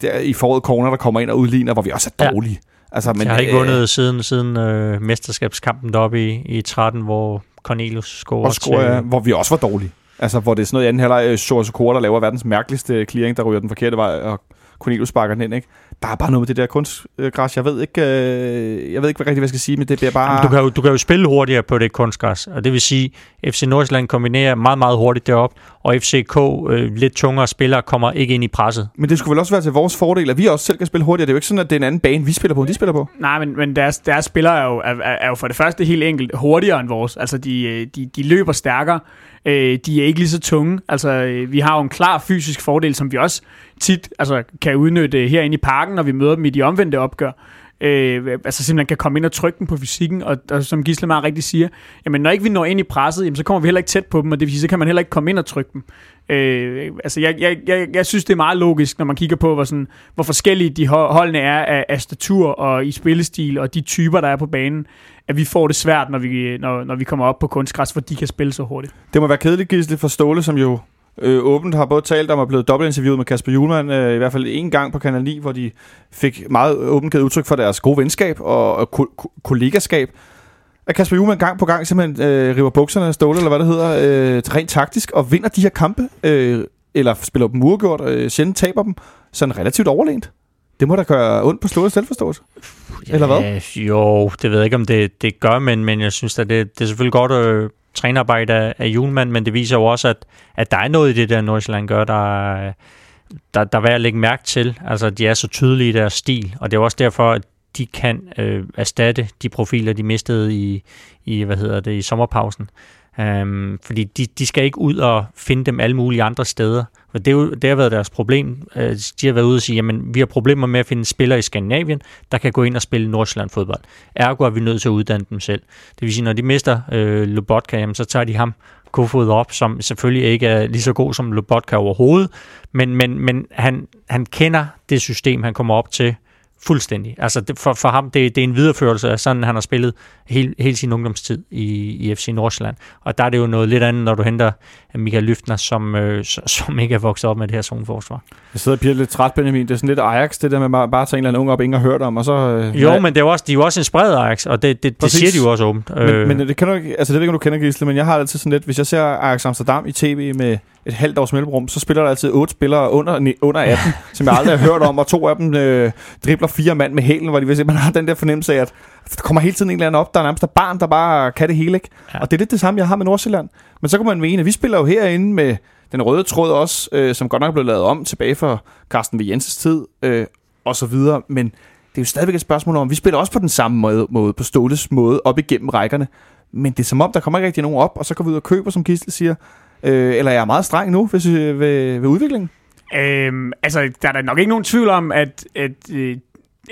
det er i foråret corner, der kommer ind og udligner, hvor vi også er dårlige. Ja.
Altså, men, jeg har ikke øh, vundet siden, siden øh, mesterskabskampen deroppe i, i 13, hvor Cornelius scorer.
Og scorer, til, ja, hvor vi også var dårlige. Altså, hvor det er sådan noget i anden halvleg, Soros der laver verdens mærkeligste clearing, der ryger den forkerte vej, og Cornelius sparker den ind, ikke? Der er bare noget med det der kunstgræs. Jeg ved ikke, øh, jeg ved ikke hvad rigtigt, hvad jeg skal sige, men det bliver bare... Jamen,
du, kan jo, du kan jo spille hurtigere på det kunstgræs, og det vil sige, FC Nordsjælland kombinerer meget, meget hurtigt derop, og FCK, øh, lidt tungere spillere, kommer ikke ind i presset.
Men det skulle vel også være til vores fordel, at vi også selv kan spille hurtigere. Det er jo ikke sådan, at det er en anden bane, vi spiller på, end de spiller på.
Nej, men, men deres, deres spillere er jo, er, er jo for det første helt enkelt hurtigere end vores. Altså, de, øh, de, de løber stærkere. Øh, de er ikke lige så tunge. Altså, øh, vi har jo en klar fysisk fordel, som vi også tit altså, kan udnytte herinde i parken, når vi møder dem i de omvendte opgør. Øh, altså simpelthen kan komme ind og trykke dem på fysikken, og, og som Gisle meget rigtigt siger, jamen når ikke vi når ind i presset, jamen, så kommer vi heller ikke tæt på dem, og det vil sige, så kan man heller ikke komme ind og trykke dem. Øh, altså jeg, jeg, jeg, jeg synes, det er meget logisk, når man kigger på, hvor, sådan, hvor forskellige de holdene er af, af statur og i spillestil, og de typer, der er på banen, at vi får det svært, når vi, når, når vi kommer op på kunstgræs, for de kan spille så hurtigt.
Det må være kedeligt, Gisle, for Ståle, som jo øh, åbent har både talt om og blevet dobbeltinterviewet med Kasper Julemand, øh, i hvert fald en gang på Kanal 9, hvor de fik meget åbent givet udtryk for deres gode venskab og, og ko- ko- kollegaskab. At Kasper Julemand gang på gang simpelthen øh, river bukserne af ståle, eller hvad det hedder, øh, rent taktisk, og vinder de her kampe, øh, eller spiller dem uregjort, øh, sjældent taber dem, sådan relativt overlænt. Det må da gøre ondt på Ståles selvforståelse. Ja, eller hvad?
Jo, det ved jeg ikke, om det, det gør, men, men jeg synes at det, det er selvfølgelig godt øh, trænerarbejde af, af Julemand, men det viser jo også, at, at der er noget i det, der Nordsjælland gør, der, der, der er værd at lægge mærke til. Altså, de er så tydelige i deres stil, og det er også derfor, at de kan øh, erstatte de profiler, de mistede i, i, hvad hedder det, i sommerpausen. Um, fordi de, de skal ikke ud og finde dem alle mulige andre steder. Og det, er jo, det har været deres problem. Øh, de har været ude og sige, jamen vi har problemer med at finde spillere i Skandinavien, der kan gå ind og spille Nordsjælland fodbold. Ergo er vi nødt til at uddanne dem selv. Det vil sige, når de mister øh, Lobotka, jamen, så tager de ham Kofod op, som selvfølgelig ikke er lige så god som Lobotka overhovedet, men, men, men han, han kender det system, han kommer op til, Fuldstændig. Altså det, for, for ham, det, det er en videreførelse af sådan, han har spillet hele, hele sin ungdomstid i, i FC Nordsjælland. Og der er det jo noget lidt andet, når du henter Michael Lyftner, som, øh, som ikke er vokset op med det her zoneforsvar.
Jeg sidder og bliver lidt træt, Benjamin. Det er sådan lidt Ajax, det der med bare, bare at tage en eller anden ung op, ingen har hørt om, og så... Øh,
jo, men det er også, de er jo også inspireret af Ajax, og det, det, det siger de jo også åbent.
Men, øh. men det kan du altså det ved ikke, om du kender Gisle, men jeg har altid sådan lidt, hvis jeg ser Ajax Amsterdam i tv med et halvt års mellemrum, så spiller der altid otte spillere under, under 18, som jeg aldrig har hørt om, og to af dem øh, dribler fire mand med hælen, hvor de vil se, man har den der fornemmelse af, at der kommer hele tiden en eller anden op, der er nærmest et barn, der bare kan det hele, ikke? Ja. Og det er lidt det samme, jeg har med Nordsjælland. Men så kan man mene, at vi spiller jo herinde med den røde tråd også, øh, som godt nok er blevet lavet om tilbage for Carsten V. Jensens tid, øh, og så videre, men det er jo stadigvæk et spørgsmål om, vi spiller også på den samme måde, måde på Ståles måde, op igennem rækkerne, men det er som om, der kommer ikke rigtig nogen op, og så går vi ud og køber, som Kistel siger, Øh, eller jeg er meget streng nu hvis, ved, ved udviklingen?
Øhm, altså, der er da nok ikke nogen tvivl om, at, at øh,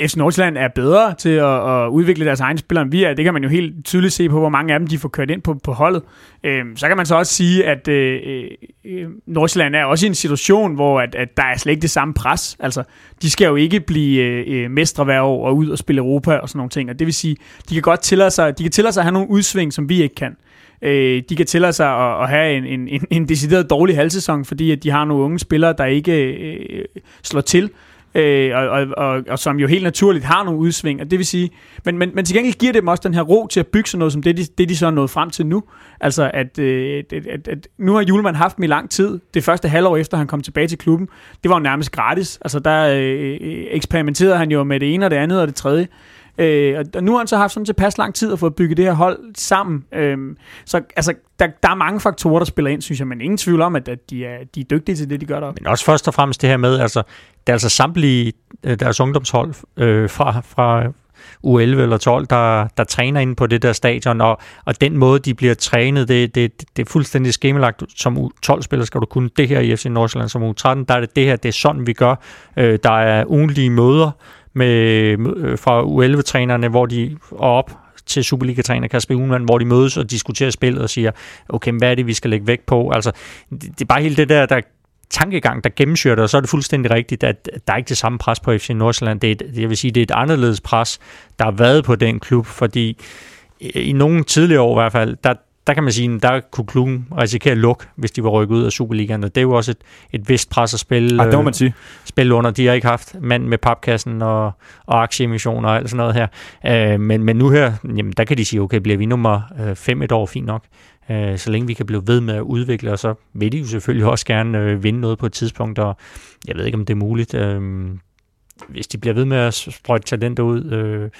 FC Nordsjælland er bedre til at, at udvikle deres egne spillere, end vi er. Det kan man jo helt tydeligt se på, hvor mange af dem de får kørt ind på, på holdet. Øhm, så kan man så også sige, at øh, øh, øh Nordsjælland er også i en situation, hvor at, at der er slet ikke det samme pres. Altså, de skal jo ikke blive øh, øh, mestre hver år og ud og spille Europa og sådan nogle ting. Og det vil sige, de kan godt tillade sig, de kan tillade sig at have nogle udsving, som vi ikke kan. Øh, de kan tillade sig at, at have en, en, en, en decideret dårlig halvsæson, fordi at de har nogle unge spillere, der ikke øh, slår til. Øh, og, og, og, og som jo helt naturligt har nogle udsving, og det vil sige, men, men, men til gengæld giver det dem også den her ro til at bygge sådan noget, som det, de, det de så er nået frem til nu. Altså, at, øh, at, at, at nu har Julemand haft dem i lang tid. Det første halvår efter, han kom tilbage til klubben, det var jo nærmest gratis. Altså, der øh, eksperimenterede han jo med det ene og det andet og det tredje. Øh, og- nu har han så haft sådan tilpas lang tid at få bygget det her hold sammen. Øh, så altså, der, der er mange faktorer, der spiller ind, synes jeg, men ingen tvivl om, at, at de, er, de er dygtige til det, de gør deroppe.
Men også først og fremmest det her med, altså, det er altså samtlige øh, deres ungdomshold øh, fra, fra U11 eller 12, der, der træner inde på det der stadion, og, og den måde, de bliver trænet, det, det, det er fuldstændig skemalagt. Som U12-spiller skal du kunne det her i FC Nordsjælland, som U13, der er det det her, det er sådan, vi gør. Øh, der er ugentlige møder med, øh, fra U11-trænerne, hvor de er op til Superliga-træner Kasper Ullmann, hvor de mødes og diskuterer spillet og siger, okay, hvad er det, vi skal lægge vægt på? Altså, det, det er bare hele det der, der tankegang, der gennemsyrer det, og så er det fuldstændig rigtigt, at der er ikke det samme pres på FC Nordsjælland. Det er, et, jeg vil sige, det er et anderledes pres, der har været på den klub, fordi i i nogle tidligere år i hvert fald, der, der kan man sige, der kunne klubben risikere at lukke, hvis de var rykket ud af Superligaen, og det er jo også et, et vist pres at spille,
Ah, det må
øh,
man sige.
spille under. De har ikke haft mand med papkassen og, og aktieemissioner og alt sådan noget her. Øh, men, men nu her, jamen, der kan de sige, okay, bliver vi nummer 5 et år, fint nok. Øh, så længe vi kan blive ved med at udvikle, og så vil de jo selvfølgelig også gerne øh, vinde noget på et tidspunkt, og jeg ved ikke, om det er muligt. Øh, hvis de bliver ved med at sprøjte talenter ud øh,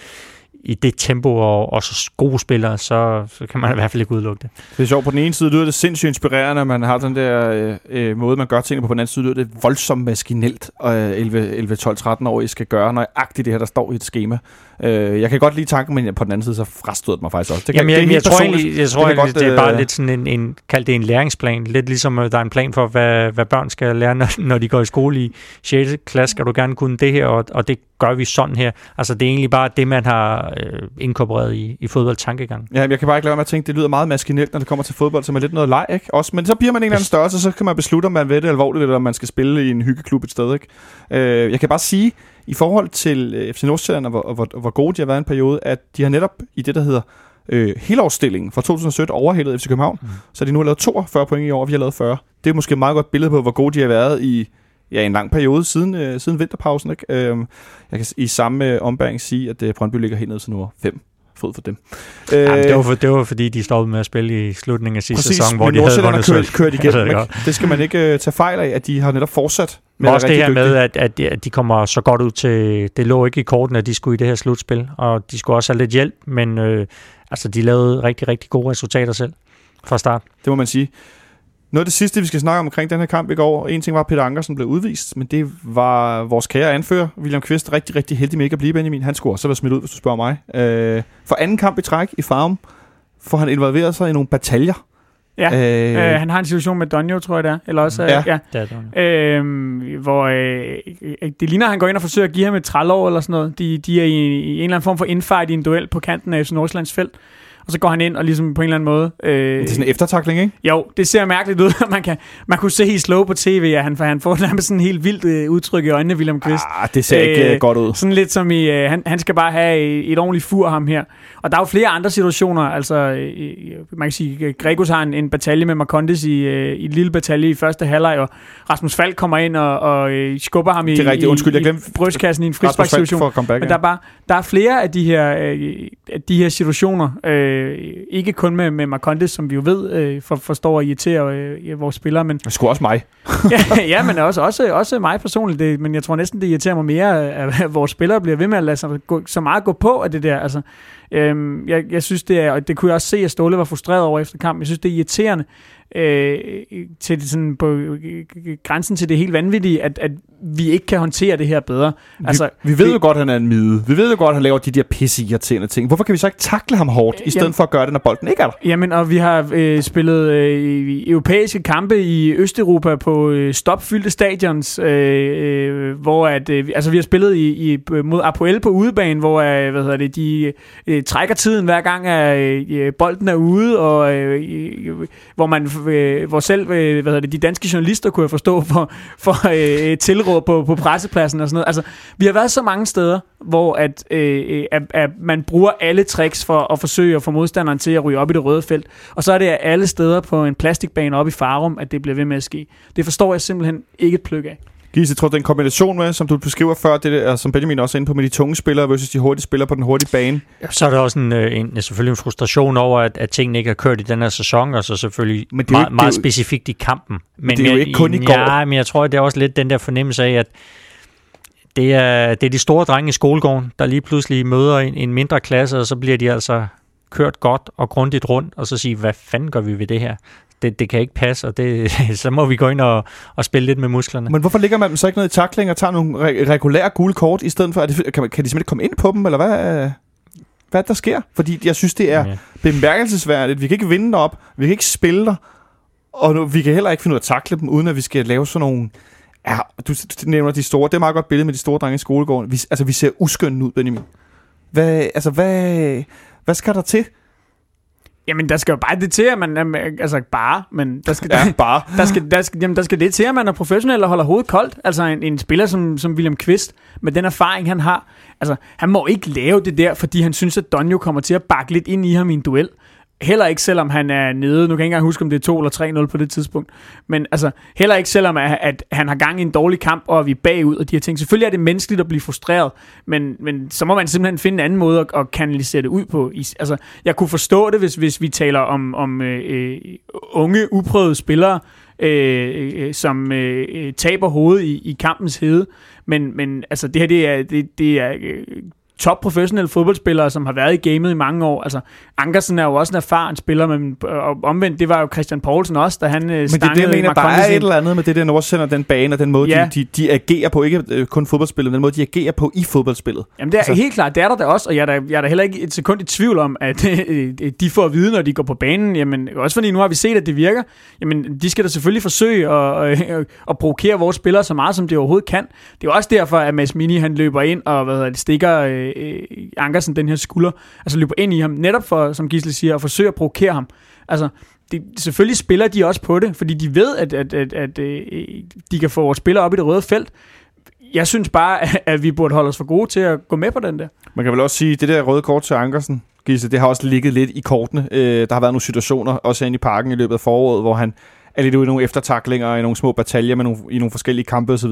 i det tempo, og, og så gode spillere, så, så kan man i hvert fald ikke udelukke det.
Det er sjovt. På den ene side lyder det sindssygt inspirerende, at man har den der øh, øh måde, man gør tingene på. På den anden side lyder det voldsomt maskinelt, og øh, 11, 11 12, 13 år, I skal gøre nøjagtigt det her, der står i et schema. Øh, jeg kan godt lide tanken, men på den anden side, så frastøder det mig faktisk også. Det, kan,
Jamen, jeg,
det
jeg, tror egentlig, jeg tror
Det godt,
det er bare
øh,
lidt sådan en, en kald det en læringsplan. Lidt ligesom, at der er en plan for, hvad, hvad børn skal lære, når, når de går i skole i 6. klasse. Skal du gerne kunne det her, og, og det gør vi sådan her. Altså, det er egentlig bare det, man har øh, inkorporeret i, i fodboldtankegang.
Ja, jeg kan bare ikke lade være med at tænke, det lyder meget maskinelt, når det kommer til fodbold, som er lidt noget leg, ikke? Også, men så bliver man en eller anden størrelse, så kan man beslutte, om man vil det alvorligt, eller om man skal spille i en hyggeklub et sted, ikke? Øh, jeg kan bare sige, i forhold til øh, FC Nordsjælland, og hvor, og hvor, hvor gode de har været en periode, at de har netop i det, der hedder øh, helårsstillingen fra 2017 overhældet FC København, mm. så de nu har lavet 42 point i år, og vi har lavet 40. Det er måske et meget godt billede på, hvor gode de har været i ja, en lang periode siden, øh, siden vinterpausen. Ikke? Øh, jeg kan i samme øh, ombæring sige, at øh, Brøndby ligger helt ned til nummer 5 fod for dem. Øh,
Jamen, det, var for, det var fordi, de stoppede med at spille i slutningen af sidste
Præcis,
sæson, hvor de havde vundet
kørt, kørt igennem.
det godt.
Det skal man ikke uh, tage fejl af, at de har netop fortsat med
også det her med, at, at, at de kommer så godt ud til... Det lå ikke i korten, at de skulle i det her slutspil, og de skulle også have lidt hjælp, men øh, altså, de lavede rigtig, rigtig gode resultater selv fra start.
Det må man sige. Noget af det sidste, vi skal snakke om omkring den her kamp i går, en ting var, at Peter Ankersen blev udvist, men det var vores kære anfører, William Kvist, rigtig, rigtig heldig med ikke at blive Benjamin. Han skulle også være smidt ud, hvis du spørger mig. Øh, for anden kamp i træk i Farum får han involveret sig i nogle bataljer.
Ja,
Øh,
øh, han har en situation med Donjo, tror jeg det er. Eller også,
Ja.
ja. ja.
Det er.
Øhm, hvor øh, øh, det ligner, at han går ind og forsøger at give ham et trælår eller sådan noget. De, de er i, i en eller anden form for infight i en duel på kanten af Nordsjællands felt. Og så går han ind og ligesom på en eller anden måde... Øh,
det er sådan en eftertakling, ikke?
jo, det ser mærkeligt ud. man, kan, man kunne se i slow på tv, at han, for han får nærmest sådan en helt vildt øh, udtryk i øjnene, William Kvist.
Ah, det ser ikke
Øh,
øh, godt ud.
Sådan lidt som i, øh, han, han skal bare have et, et ordentligt fur ham her. Og der er jo flere andre situationer, altså øh, man kan sige, øh, Gregos har en, en batalje med Marcondes i, øh, i en lille batalje i første halvleg, og Rasmus Falk kommer ind og, og øh, skubber ham i,
Det er rigtigt. Undskyld, jeg
i,
glemte-
i brystkassen i en frisparkssituation. Men
ja.
der er, bare, der er flere af de her, øh, af de her situationer, øh, ikke kun med, med Marcondes, som vi jo ved øh, for, forstår at irritere øh, vores spillere, men
Det skulle også mig.
ja, ja, men også, også, også mig personligt. Det, men jeg tror næsten, det irriterer mig mere, at vores spillere bliver ved med at lade sig gå, så meget gå på af det der. Altså, øhm, jeg, jeg synes, det er, og det kunne jeg også se, at Ståle var frustreret over efter kampen. Jeg synes, det er irriterende øh, til sådan på øh, grænsen til det helt vanvittige, at, at vi ikke kan håndtere det her bedre.
Altså, vi, vi ved jo godt, at han er en mide. Vi ved jo godt, at han laver de der pisse irriterende ting. Hvorfor kan vi så ikke takle ham hårdt, i stedet
Jamen-
for at gøre det, når bolden ikke er der?
Jamen, og vi har øh, spillet øh, i europæiske kampe i Østeuropa på øh, stopfyldte stadions, øh, øh, hvor at, øh, altså vi har spillet i, i, mod Apoel på udebane, hvor øh, hvad hedder det, de øh, trækker tiden hver gang, at øh, bolden er ude, og øh, øh, hvor man, øh, hvor selv øh, hvad hedder det, de danske journalister kunne jeg forstå for, for øh, tilråd på, på pressepladsen og sådan noget. Altså, vi har været så mange steder, hvor at, øh, øh, at, at man bruger alle tricks for at forsøge at få modstanderen til at ryge op i det røde felt. Og så er det alle steder på en plastikbane op i Farum, at det bliver ved med at ske. Det forstår jeg simpelthen ikke et pløk af.
Gis, jeg tror, den kombination med, som du beskriver før, det der, som Benjamin også er inde på, med de tunge spillere versus de hurtige spillere på den hurtige bane.
Så er der også en, øh, en, selvfølgelig en frustration over, at, at tingene ikke har kørt i den her sæson, og så selvfølgelig
Men det er
meget,
ikke-
meget
det er
specifikt i kampen. Men,
det er jo ikke kun i går.
Ja, men jeg tror, det er også lidt den der fornemmelse af, at det er, det er de store drenge i skolegården, der lige pludselig møder en, en mindre klasse, og så bliver de altså kørt godt og grundigt rundt, og så sige, hvad fanden gør vi ved det her? Det, det kan ikke passe, og det, så må vi gå ind og, og spille lidt med musklerne.
Men hvorfor ligger man dem så ikke ned i takling og tager nogle re- regulære gule kort, i stedet for, at det, kan, man, kan de simpelthen komme ind på dem, eller hvad, hvad der sker? Fordi jeg synes, det er
Ja.
bemærkelsesværdigt. Vi kan ikke vinde op, vi kan ikke spille der, og nu, vi kan heller ikke finde ud af at takle dem, uden at vi skal lave sådan nogle... Ja, du, du nævner de store. Det er et meget godt billede med de store drenge i skolegården. Vi, altså, vi ser uskønne ud, Benjamin. Hvad, altså, hvad, hvad skal der til?
Jamen, der skal jo bare det til, at man... Altså, bare, men der skal,
Ja, bare.
der skal, der skal, jamen, der skal det til, at man er professionel og holder hovedet koldt. Altså, en, en spiller som, som William Kvist, med den erfaring, han har, altså, han må ikke lave det der, fordi han synes, at Donjo kommer til at bakke lidt ind i ham i en duel. Heller ikke, selvom han er nede. Nu kan jeg ikke engang huske, om det er 2 eller 3-0 på det tidspunkt. Men altså, heller ikke, selvom at, at han har gang i en dårlig kamp, og vi er bagud og de her ting. Selvfølgelig er det menneskeligt at blive frustreret, men, men så må man simpelthen finde en anden måde at, at kanalisere det ud på. I- Altså, jeg kunne forstå det, hvis, hvis vi taler om, om øh, unge, uprøvede spillere, øh, øh, som øh, øh taber hovedet i, i kampens hede. Men, men altså, det her, det er, det, det er øh, top professionelle fodboldspillere, som har været i gamet i mange år. Altså, Ankersen er jo også en erfaren spiller, men og omvendt, det var jo Christian Poulsen også, da han øh,
Men det er det, jeg mener, der er et eller andet med det der Nordsjælland, den bane og den måde,
Ja.
de, de, de agerer på. Ikke øh, kun fodboldspillet, men den måde, de agerer på i fodboldspillet.
Jamen det er
Altså-
helt klart, det er der da også, og jeg er da, jeg er da heller ikke et sekund i tvivl om, at øh, de får at vide, når de går på banen. Jamen, også fordi nu har vi set, at det virker. Jamen, de skal da selvfølgelig forsøge at, øh, at provokere vores spillere så meget, som de overhovedet kan. Det er også derfor, at Mads Mini han løber ind og hvad hedder det, stikker øh, Ankersen den her skulder. Altså løber ind i ham, netop for, som Gisle siger, at forsøge at provokere ham. Altså, det, selvfølgelig spiller de også på det, fordi de ved, at, at, at, at øh, de kan få vores spillere op i det røde felt. Jeg synes bare, at vi burde holde os for gode til at gå med på den der.
Man kan vel også sige, at det der røde kort til Ankersen, Gisle, det har også ligget lidt i kortene. Øh, der har været nogle situationer, også inde i parken i løbet af foråret, hvor han er lidt ude i nogle eftertaklinger, i nogle små bataljer med nogle, i nogle forskellige kampe osv.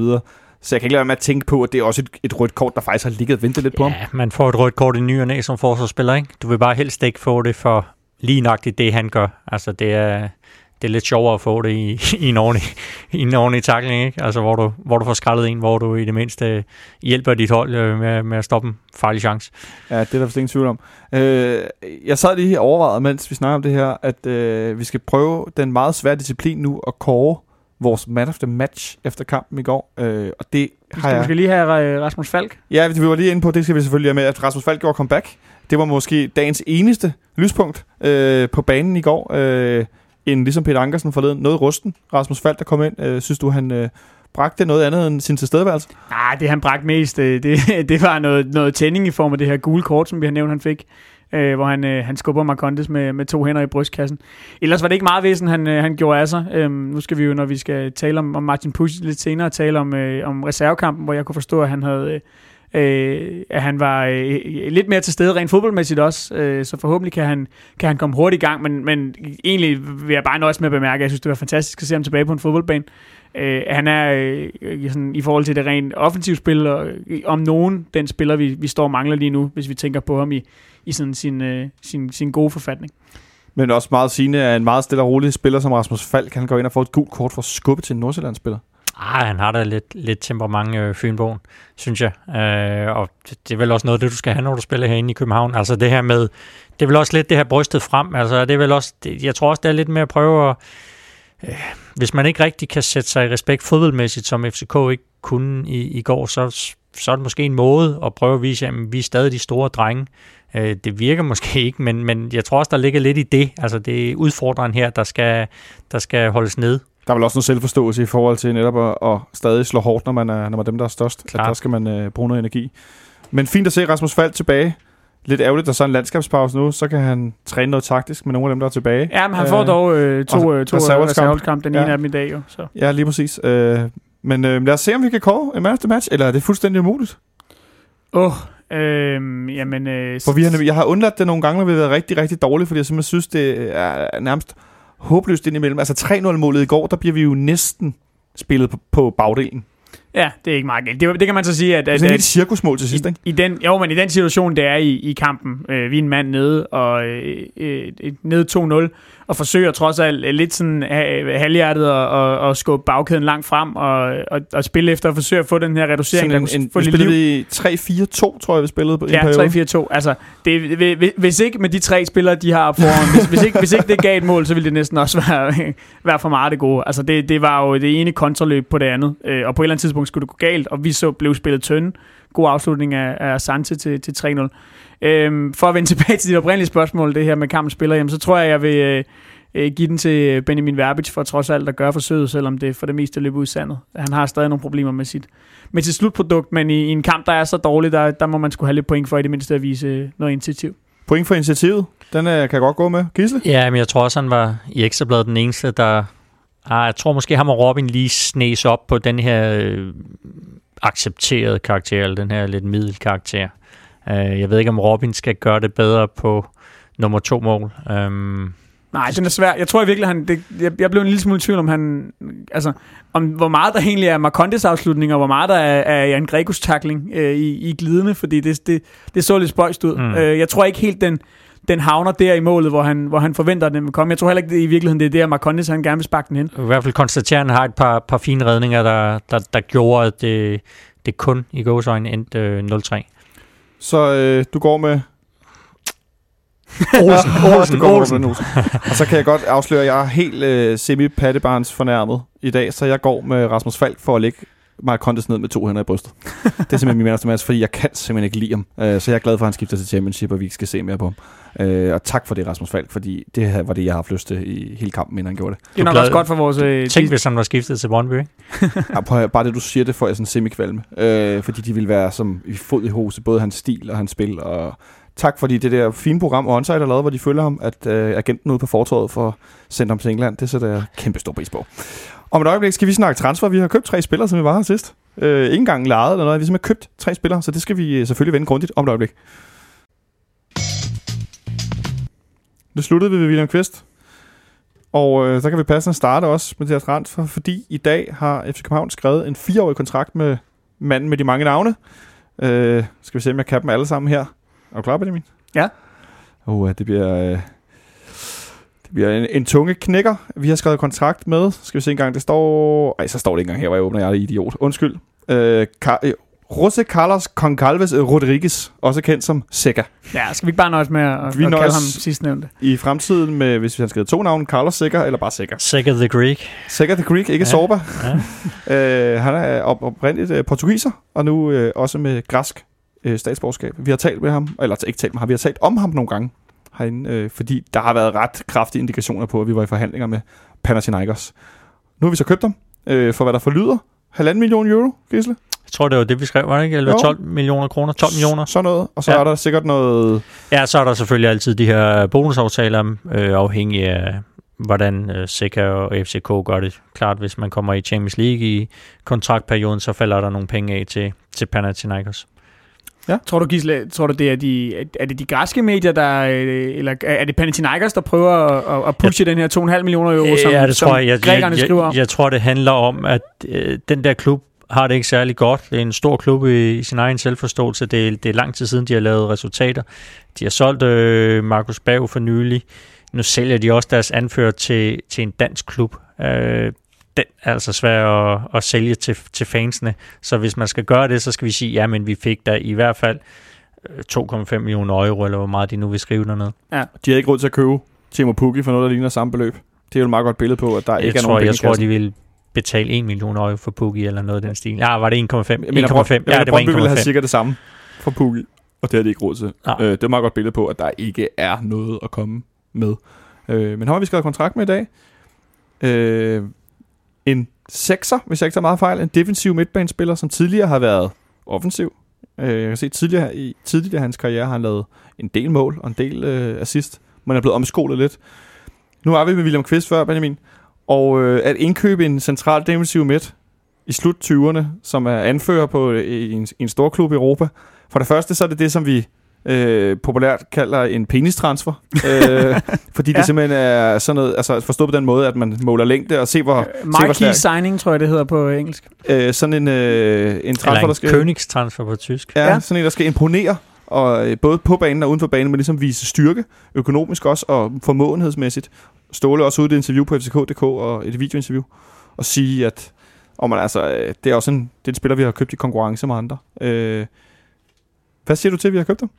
Så jeg kan ikke lade være med at tænke på, at det er også et, et rødt kort, der faktisk har ligget og ventet lidt på ham.
Ja, man får et rødt kort i ny og næ som forsvarsspiller, ikke? Du vil bare helst ikke få det for lige nøjagtigt det, han gør. Altså, det er, det er lidt sjovere at få det i, i en ordentlig, i en ordentlig takling, ikke? Altså, hvor du, hvor du får skrællet en, hvor du i det mindste hjælper dit hold øh, med, med at stoppe en farlig chance.
Ja, det er der vist ingen tvivl om. Øh, jeg sad lige og overvejede, mens vi snakker om det her, at øh, vi skal prøve den meget svære disciplin nu at kåre vores man of the match efter kampen i går. Øh, og det
Vi
har
skal
jeg...
måske lige have øh, Rasmus Falk.
Ja, vi var lige inde på, det skal vi selvfølgelig have med, at Rasmus Falk gjorde comeback. Det var måske dagens eneste lyspunkt øh, på banen i går. Øh, en ligesom Peter Ankersen forleden. Noget rusten. Rasmus Falk, der kom ind. Øh, synes du, han øh, bragte noget andet end sin tilstedeværelse?
Nej, det han bragte mest, øh, det, det var noget, noget tænding i form af det her gule kort, som vi har nævnt, han fik. Øh, hvor han, øh, han skubber Marcondes med, med to hænder i brystkassen. Ellers var det ikke meget væsen, han, øh, han gjorde af sig. Øhm, nu skal vi jo, når vi skal tale om, om Martin Pusch lidt senere, tale om, øh, om reservekampen, hvor jeg kunne forstå, at han havde... Øh, øh, at han var øh, lidt mere til stede rent fodboldmæssigt også, øh, så forhåbentlig kan han, kan han komme hurtigt i gang, men, men egentlig vil jeg bare nøjes med at bemærke, at jeg synes, det var fantastisk at se ham tilbage på en fodboldbane. Øh, han er øh, sådan, i forhold til det rent offensivspil, og, øh, om nogen den spiller, vi, vi står og mangler lige nu, hvis vi tænker på ham i, i sådan sin, øh, sin, sin gode forfatning.
Men også meget sigende af en meget stille og rolig spiller som Rasmus Falk. Han går ind og får et gult kort for at skubbe til en Nordsjælland-spiller.
Ah, han har da lidt, lidt temperament, øh, Fynbogen, synes jeg. Øh, og det, det er vel også noget af det, du skal have, når du spiller herinde i København. Altså det her med, det er vel også lidt det her brystet frem. Altså det er vel også, det, jeg tror også, det er lidt med at prøve at, øh, hvis man ikke rigtig kan sætte sig i respekt fodboldmæssigt, som FCK ikke kunne i, i går, så, så er det måske en måde at prøve at vise, at vi er stadig de store drenge. Øh, det virker måske ikke, men, men jeg tror også, der ligger lidt i det. Altså det er udfordreren her, der skal, der skal holdes ned.
Der er vel også noget selvforståelse i forhold til netop at, at stadig slå hårdt, når man er, når man er dem, der er størst.
Klart.
At der skal man øh, bruge noget energi. Men fint at se Rasmus Falk tilbage. Lidt ærgerligt, der er så en landskabspause nu, så kan han træne noget taktisk med nogle af dem, der er tilbage.
Ja, men han får dog øh, to,
og
øh, to
reserveholdskamp,
den ene
Ja.
af dem i dag jo. Så.
Ja, lige præcis. Øh, men øh, lad os se, om vi kan kåre en man of the match, eller er det fuldstændig umuligt?
Åh, øh, jamen... Øh,
For vi har, jeg har undladt det nogle gange, når vi har været rigtig, rigtig dårlige, fordi jeg simpelthen synes, det er nærmest håbløst indimellem. Altså 3-0-målet i går, der bliver vi jo næsten spillet på, på bagdelen.
Ja, det er ikke meget galt. Det, det kan man så sige, at...
Det er et cirkusmål til sidst,
i,
ikke?
i den, jo, men i den situation, det er i, i kampen, øh, vi er en mand nede, og øh, øh, nede 2-0, og forsøger trods alt lidt sådan halvhjertet at, og, og skubbe bagkæden langt frem, og, og, og spille efter at forsøge at få den her reducering,
Sådan en, en,
få
vi
liv.
spillede i 3-4-2, tror jeg, vi spillede på en
Ja,
periode.
3-4-2. Altså, det, hvis- ikke med de tre spillere, de har foran, hvis, hvis, ikke, hvis ikke det gav et mål, så ville det næsten også være, være for meget det gode. Altså, det, det var jo det ene kontraløb på det andet, øh, og på et eller andet tidspunkt skulle det gå galt, og vi så blev spillet tynde. God afslutning af, af Sante til, til 3-0. Øhm, for at vende tilbage til dit oprindelige spørgsmål, det her med kampens spiller, jamen, så tror jeg, jeg vil øh, øh, give den til Benjamin Verbic for trods alt at gøre forsøget, selvom det for det meste løber ud i sandet. Han har stadig nogle problemer med sit, med sit slutprodukt, men i, i en kamp, der er så dårlig, der, der må man skulle have lidt point for i det mindste at vise øh, noget initiativ.
Point for initiativet. Den øh, kan jeg godt gå med. Gisle?
Ja, men jeg tror også, han var i Ekstrabladet den eneste, der... Ah, jeg tror måske, ham og Robin lige snes op på den her øh, accepterede karakter, eller den her lidt middelkarakter. Uh, jeg ved ikke, om Robin skal gøre det bedre på nummer to mål. Um,
Nej, den er svær. Jeg tror i virkeligheden, han, det, jeg, jeg blev en lille smule i tvivl om, han, altså, om hvor meget der egentlig er Marcondes afslutning, og hvor meget der er, er Jan Gregos tackling øh, i, i glidende, fordi det, det, det så lidt spøjst ud.
Mm.
Øh, jeg tror ikke helt, den, den havner der i målet, hvor han, hvor han forventer, at den vil komme. Jeg tror heller ikke, det, i virkeligheden, det er der, Marcondes han gerne vil sparke den hen.
I hvert fald konstaterer, at han har et par, par fine redninger, der, der, der gjorde, at det, det kun i gåsøjne endte øh, 0-3.
Så øh, du går med...
Olsen,
Olsen, Olsen. Med Olsen. Og så kan jeg godt afsløre, at jeg er helt øh, semi-pattebarns fornærmet i dag, så jeg går med Rasmus Falk for at lægge Mark Contes ned med to hænder i brystet. Det er simpelthen min mandste match, fordi jeg kan simpelthen ikke lide ham. Øh, så jeg er glad for, at han skifter til Championship, og vi ikke skal se mere på ham. Øh, og tak for det, Rasmus Falk, fordi det her var det, jeg har haft lyst til i hele kampen, inden han gjorde det.
Det er nok også godt for vores... Øh,
Tænk, hvis han var skiftet til Brøndby.
Ja, prøv, bare det, du siger, det får jeg sådan semikvalme. Øh, fordi de vil være som i fod i hose, både hans stil og hans spil. Og tak fordi det der fine program, Onsite har lavet, hvor de følger ham, at øh, agenten ude på fortorvet for sendt ham til England. Det sætter jeg kæmpe stor pris på. Om et øjeblik skal vi snakke transfer. Vi har købt tre spillere, som vi var her sidst. Øh, ikke engang lejet eller noget. Vi har simpelthen købt tre spillere, så det skal vi øh, selvfølgelig vende grundigt om et øjeblik. Det sluttede vi ved William Kvist. Og øh, så kan vi passende starte også med det her transfer, fordi i dag har FC København skrevet en fireårig kontrakt med manden med de mange navne. Øh, skal vi se, om jeg kan dem alle sammen her. Er du klar, Benjamin?
Ja.
Oh, det bliver... Øh, bliver en, en tunge knækker. Vi har skrevet kontrakt med. Skal vi se engang, det står... Ej, så står det ikke engang her, hvor jeg åbner. Jeg er idiot. Undskyld. Øh, Ka- øh, José Carlos Concalves Rodriguez, også kendt som Seca.
ja, skal vi ikke bare nøjes med at, at
Vi
kalde
nøjes-
ham sidstnævnte?
I fremtiden, med, hvis vi har skrevet to navne, Carlos Seca eller bare Seca.
Second the Greek.
Seca the Greek, ikke
Ja.
Sorba.
Ja.
Øh, han er op- oprindeligt øh, portugiser, og nu øh, også med græsk øh, statsborgerskab. Vi har talt med ham, eller ikke talt med ham, vi har talt om ham nogle gange herinde, øh, fordi der har været ret kraftige indikationer på, at vi var i forhandlinger med Panathinaikos. Nu har vi så købt ham, øh, for hvad der forlyder. Halvanden million euro, Gisle?
Jeg tror, det var det, vi skrev, var det ikke? Eller
Jo.
12 millioner kroner? 12 millioner?
Sådan noget. Og så
Ja.
er der sikkert noget...
Ja, så er der selvfølgelig altid de her bonusaftaler, øh, afhængig af, hvordan øh, Seca og FCK gør det. Klart, hvis man kommer i Champions League i kontraktperioden, så falder der nogle penge af til, til Panathinaikos.
Tror du, Gisle, tror du, det er de, er det de græske medier, der, øh, eller er det Panathinaikos, der prøver at, at pushe den her 2,5 millioner euro, som,
ja, det
som
tror jeg. Jeg,
grækerne
jeg,
skriver om?
jeg, jeg tror, det handler om, at øh, den der klub har det ikke særlig godt. Det er en stor klub i, i sin egen selvforståelse. Det, er- det er lang tid siden, de har lavet resultater. De har solgt øh, Markus Bav for nylig. Nu sælger de også deres anfører til, til en dansk klub. Øh, den er altså svær at, at sælge til, til fansene. Så hvis man skal gøre det, så skal vi sige, ja, men vi fik da i hvert fald øh, 2,5 millioner euro, eller hvor meget de nu vil skrive dernede.
De har ikke råd til at købe Timo Pukki for noget, der ligner samme beløb. Det er jo et meget godt billede på, at der
Jeg
ikke er
tror,
nogen penge
jeg tror, de vil betale 1 million euro for Pukki eller noget af den stil. Ja, var det 1,5? 1,5.
Jeg mener,
Ja, det var
Brøndby ville have
1,5.
cirka det samme for Pukki, og det har de ikke råd til.
Nej.
Øh, det er et meget godt billede på, at der ikke er noget at komme med. Øh, men har vi skrevet kontrakt med i dag? Øh, en sekser, hvis jeg ikke tager meget fejl. En defensiv midtbanespiller, som tidligere har været offensiv. Øh, jeg kan se, tidligere i, tidligere i hans karriere har han lavet en del mål og en del øh, assist, men er blevet omskolet lidt. Nu er vi med William Kvist før, Benjamin. Og øh, at indkøbe en central defensiv midt i slut 20'erne, som er anfører på øh, en, en stor klub i Europa. For det første, så er det det, som vi øh, populært kalder en penistransfer. øh, fordi ja. det simpelthen er sådan noget, altså forstået på den måde, at man måler længde og se hvor,
Uh,
se, hvor
Marquee signing, tror jeg, det hedder på engelsk.
øh, sådan en, øh, en transfer,
Eller
der
en
skal...
Königstransfer på tysk.
Ja,
Ja.
sådan en, der skal imponere, og øh, både på banen og uden for banen, men ligesom vise styrke, økonomisk også, og formåenhedsmæssigt. Ståle også ude i et interview på FCK.dk, og et videointerview, og sige, at og man, altså, øh, det er også en, det er en spiller, vi har købt i konkurrence med andre. Øh, hvad siger du til, at vi har købt ham?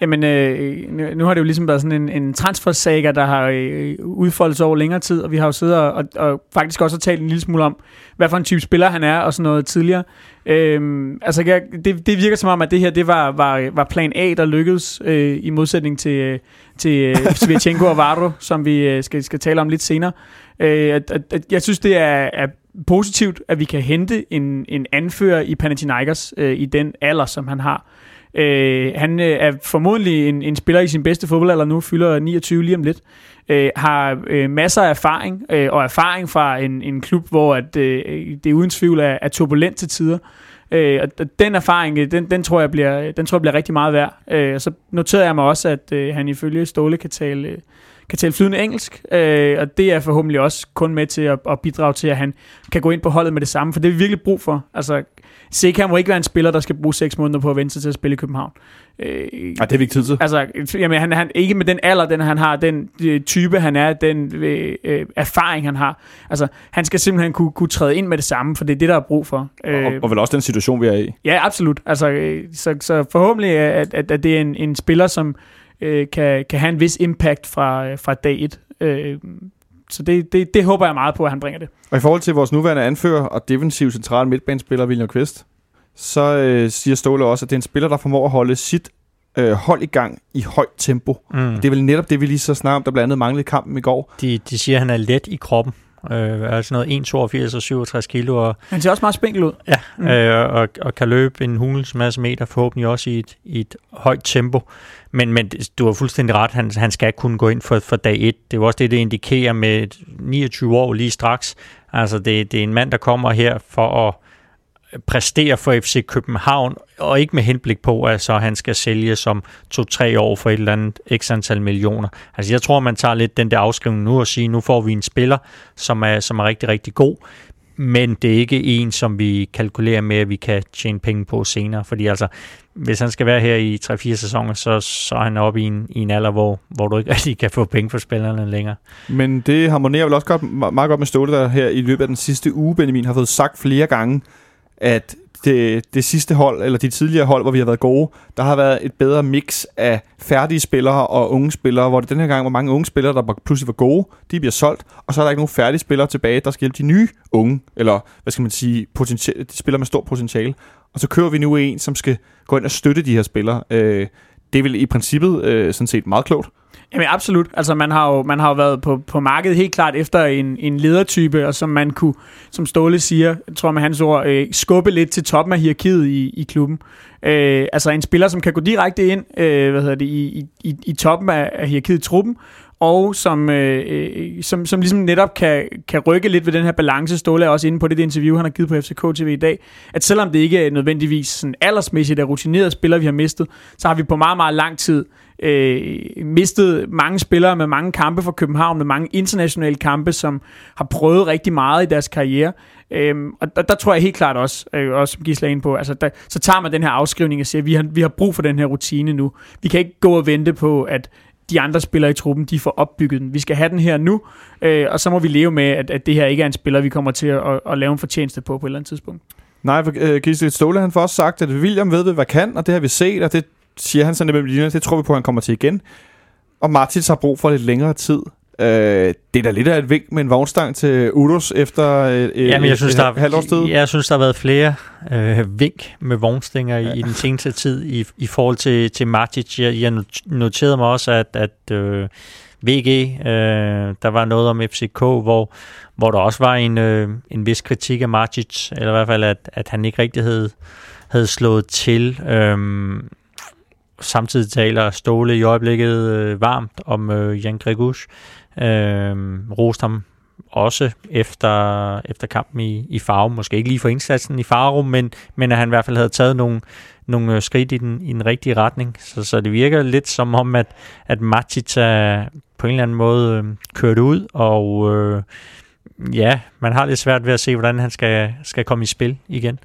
Jamen, øh, nu, har det jo ligesom været sådan en, en transfersager, der har øh, udfoldet sig over længere tid, og vi har jo siddet og, og, og faktisk også talt en lille smule om, hvad for en type spiller han er, og sådan noget tidligere. Øh, altså, jeg, det, det virker som om, at det her, det var, var, var plan A, der lykkedes, øh, i modsætning til, øh, til øh, Svirchenko og Vardo, som vi øh, skal, skal tale om lidt senere. Øh, at, at, at jeg synes, det er, er positivt, at vi kan hente en, en anfører i Panathinaikos øh, i den alder, som han har. Øh, han øh, er formodentlig en, en spiller i sin bedste fodboldalder nu, fylder 29 lige om lidt. Øh, har øh, masser af erfaring, øh, og erfaring fra en, en klub, hvor at, øh, det uden tvivl er, er turbulent til tider. Øh, og den erfaring, øh, den, den, tror jeg bliver, den tror jeg bliver rigtig meget værd. Øh, og så noterede jeg mig også, at øh, han ifølge Ståle kan tale, øh, kan tale flydende engelsk, øh, og det er forhåbentlig også kun med til at, at bidrage til, at han kan gå ind på holdet med det samme, for det er vi virkelig brug for. Altså, Seca må ikke være en spiller, der skal bruge seks måneder på at vente sig til at spille i København. Øh,
Nej, det har vi ikke tid til.
Altså, jamen, han, han, ikke med den alder, den han har, den øh, type han er, den øh, øh, erfaring han har. Altså, han skal simpelthen kunne, kunne træde ind med det samme, for det er det, der er brug for. Øh,
Og, og vel også den situation, vi er i.
Ja, absolut. Altså, øh, så, så forhåbentlig, at, at, at det er en, en spiller, som øh, kan, kan have en vis impact fra, øh, fra dag et. Øh, så det, det, det håber jeg meget på, at han bringer det.
Og i forhold til vores nuværende anfører og defensiv central midtbanespiller, William Kvist, så øh, siger Ståle også, at det er en spiller, der formår at holde sit øh, hold i gang i højt tempo.
Mm.
Det er vel netop det, vi lige så snart om, der blandt andet manglede i kampen i går.
De, de siger, at han er let i kroppen. Øh, altså noget 1,82 og 67 kilo, og,
Han ser også meget spinkel ud.
ja,
mm.
øh, og, og kan løbe en hulens masse meter, forhåbentlig også i et, i et højt tempo. Men, men du har fuldstændig ret, han, han skal kunne gå ind for, for dag 1. Det er jo også det, det indikerer med 29 år lige straks. Altså det, det er en mand, der kommer her for at præstere for FC København, og ikke med henblik på, at så han skal sælge som to-tre år for et eller andet x antal millioner. Altså jeg tror, man tager lidt den der afskrivning nu og siger, nu får vi en spiller, som er, som er rigtig, rigtig god, men det er ikke en, som vi kalkulerer med, at vi kan tjene penge på senere. Fordi altså, hvis han skal være her i 3-4 sæsoner, så, så er han oppe i en, i en alder, hvor, hvor du ikke rigtig kan få penge for spillerne længere.
Men det harmonerer vel også godt, meget godt med Ståle, der her i løbet af den sidste uge, Benjamin, har fået sagt flere gange, at det, det sidste hold, eller de tidligere hold, hvor vi har været gode, der har været et bedre mix af færdige spillere og unge spillere, hvor det den her gang var mange unge spillere, der pludselig var gode, de bliver solgt, og så er der ikke nogen færdige spillere tilbage, der skal hjælpe de nye unge, eller hvad skal man sige, potentiale, de spillere med stor potentiale. Og så kører vi nu en, som skal gå ind og støtte de her spillere. Øh, det er vel i princippet øh, sådan set meget klogt.
Jamen absolut. Altså man har jo, man har jo været på, på markedet helt klart efter en, en ledertype, og som man kunne, som Ståle siger, jeg tror med hans ord, øh, skubbe lidt til toppen af hierarkiet i, i klubben. Øh, altså en spiller, som kan gå direkte ind øh, hvad hedder det, i, i, i toppen af, af hierarkiet i truppen, og som, øh, øh, som, som ligesom netop kan, kan rykke lidt ved den her balance. Ståle er også inde på det, det interview, han har givet på FCK TV i dag, at selvom det ikke er nødvendigvis sådan aldersmæssigt er rutinerede spillere, vi har mistet, så har vi på meget, meget lang tid øh, mistet mange spillere med mange kampe for København, med mange internationale kampe, som har prøvet rigtig meget i deres karriere. Øhm, og der, der tror jeg helt klart også, øh, også som Gisla ind på, altså der, så tager man den her afskrivning og siger, at vi har, vi har brug for den her rutine nu. Vi kan ikke gå og vente på, at de andre spillere i truppen, de får opbygget den. Vi skal have den her nu, øh, og så må vi leve med, at, at det her ikke er en spiller, vi kommer til at, at, at lave en fortjeneste på på et eller andet tidspunkt.
Nej, for, øh, Gisle Ståle han får også sagt, at William ved, hvad kan, og det har vi set, og det siger han sådan mellem linjerne, det tror vi på, at han kommer til igen. Og Martins har brug for lidt længere tid. Øh, det er da lidt af et vink med en vognstang til Udos efter øh, øh,
Jamen, jeg synes,
et,
der,
et halvt års tid.
jeg synes, der har været flere øh, vink med vognstænger i,
Ja.
i den seneste tid i, i forhold til, til Matic. Jeg, jeg not- noterede mig også, at, at øh, VG, øh, der var noget om FCK, hvor, hvor der også var en, øh, en vis kritik af Matic, eller i hvert fald, at, at han ikke rigtig havde, havde slået til. Øhm, samtidig taler Ståle i øjeblikket øh, varmt om øh, Jan Gregus. Øh, roste ham også efter, efter kampen i, i Farum. Måske ikke lige for indsatsen i Farum, men, men at han i hvert fald havde taget nogle, nogle øh, skridt i den, i den rigtige retning. Så, så det virker lidt som om, at, at Matic er på en eller anden måde øh, kørt ud, og øh, ja, man har lidt svært ved at se, hvordan han skal, skal komme i spil igen.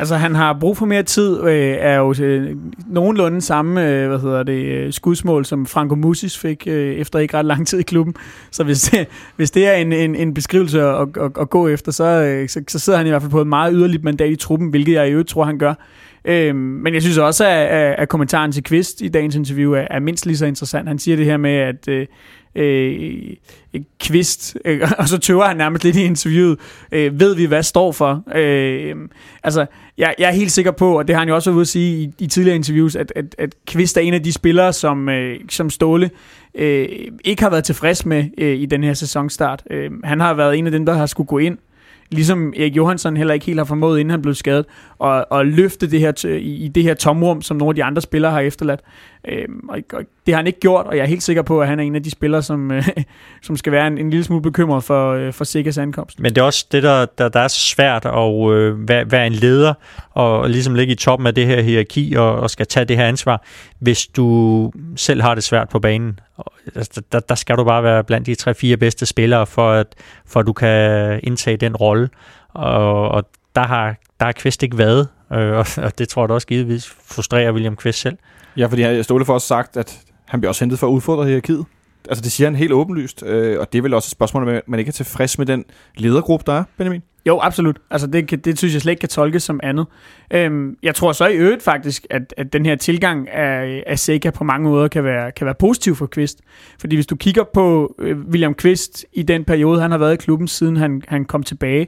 Altså, han har brug for mere tid, øh, er jo øh, nogenlunde samme øh, hvad hedder det, øh, skudsmål, som Franco Musis fik øh, efter ikke ret lang tid i klubben. Så hvis det, hvis det er en, en, en beskrivelse at, at, at gå efter, så, øh, så, så sidder han i hvert fald på et meget yderligt mandat i truppen, hvilket jeg i øvrigt tror, han gør. Øh, men jeg synes også, at, at, at kommentaren til Kvist i dagens interview er, er mindst lige så interessant. Han siger det her med, at... Øh, øh, kvist, øh, og så tøver han nærmest lidt i interviewet, øh, ved vi, hvad står for. Øh, altså, jeg, jeg er helt sikker på, og det har han jo også været ude at sige i, i tidligere interviews, at, at, at Kvist er en af de spillere, som, øh, som Ståle øh, ikke har været tilfreds med øh, i den her sæsonstart. Øh, han har været en af dem, der har skulle gå ind ligesom Erik Johansson heller ikke helt har formået, inden han blev skadet, og, og løfte det her i, i det her tomrum, som nogle af de andre spillere har efterladt. Øhm, og, og det har han ikke gjort, og jeg er helt sikker på, at han er en af de spillere, som, øh, som skal være en, en lille smule bekymret for, øh, for Sikkers ankomst.
Men det er også det, der, der, der er svært at øh, være, være en leder, og, og ligesom ligge i toppen af det her hierarki, og, og skal tage det her ansvar, hvis du selv har det svært på banen. Altså, der, der skal du bare være blandt de tre-fire bedste spillere, for at, for at du kan indtage den rolle. Og, og der har, der har Kvist ikke været, øh, og, og det tror jeg da også givetvis frustrerer William Kvist selv.
Ja, fordi Ståle for også sagt, at han bliver også hentet for at udfordre hierarkiet. Altså det siger han helt åbenlyst, øh, og det er vel også et spørgsmål, om man ikke er tilfreds med den ledergruppe, der er, Benjamin?
Jo, absolut. Altså det, det synes jeg slet ikke kan tolkes som andet. Øhm, jeg tror så i øvrigt faktisk, at, at den her tilgang af, af Seca på mange måder kan være, kan være positiv for Kvist. Fordi hvis du kigger på øh, William Kvist i den periode, han har været i klubben, siden han, han kom tilbage,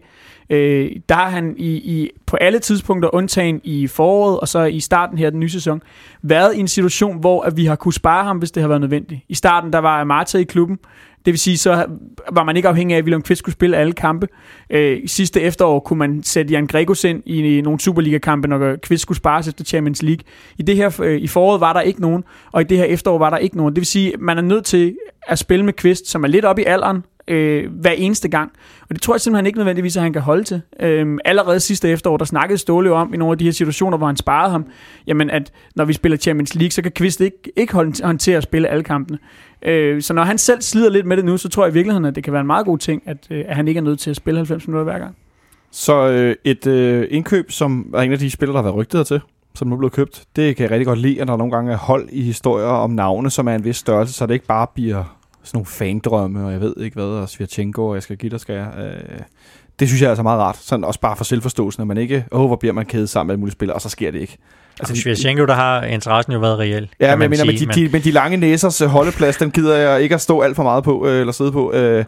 øh, der har han i, i, på alle tidspunkter, undtagen i foråret og så i starten her den nye sæson, været i en situation, hvor at vi har kunne spare ham, hvis det har været nødvendigt. I starten, der var Marta i klubben, det vil sige, så var man ikke afhængig af, at William Kvist skulle spille alle kampe. Øh, sidste efterår kunne man sætte Jan Gregos ind i, i nogle Superliga-kampe, når Kvist skulle spares efter Champions League. I det her øh, i foråret var der ikke nogen, og i det her efterår var der ikke nogen. Det vil sige, man er nødt til at spille med Kvist, som er lidt op i alderen, øh, hver eneste gang. Og det tror jeg simpelthen ikke nødvendigvis, at han kan holde til. Øhm, allerede sidste efterår, der snakkede Ståle om i nogle af de her situationer, hvor han sparede ham, jamen at når vi spiller Champions League, så kan Kvist ikke, ikke håndtere at spille alle kampene. Øh, så når han selv slider lidt med det nu, så tror jeg i virkeligheden, at det kan være en meget god ting, at, øh, at han ikke er nødt til at spille 90 minutter hver gang.
Så øh, et øh, indkøb, som er en af de spillere, der har været rygtet til, som nu er blevet købt, det kan jeg rigtig godt lide, at der nogle gange er hold i historier om navne, som er en vis størrelse, så det ikke bare bliver sådan nogle fandrømme, og jeg ved ikke hvad, og Svirchenko, og jeg skal give dig, skal jeg. Øh, det synes jeg er altså meget rart. Sådan også bare for selvforståelsen, at man ikke, åh, oh, hvor bliver man kædet sammen med alle mulige spillere, og så sker det ikke.
Altså, Svirchenko, der har interessen jo været reel.
Ja, men, sige, men, de, de, men de lange næsers øh, holdeplads, den gider jeg ikke at stå alt for meget på, øh, eller sidde på. Øh,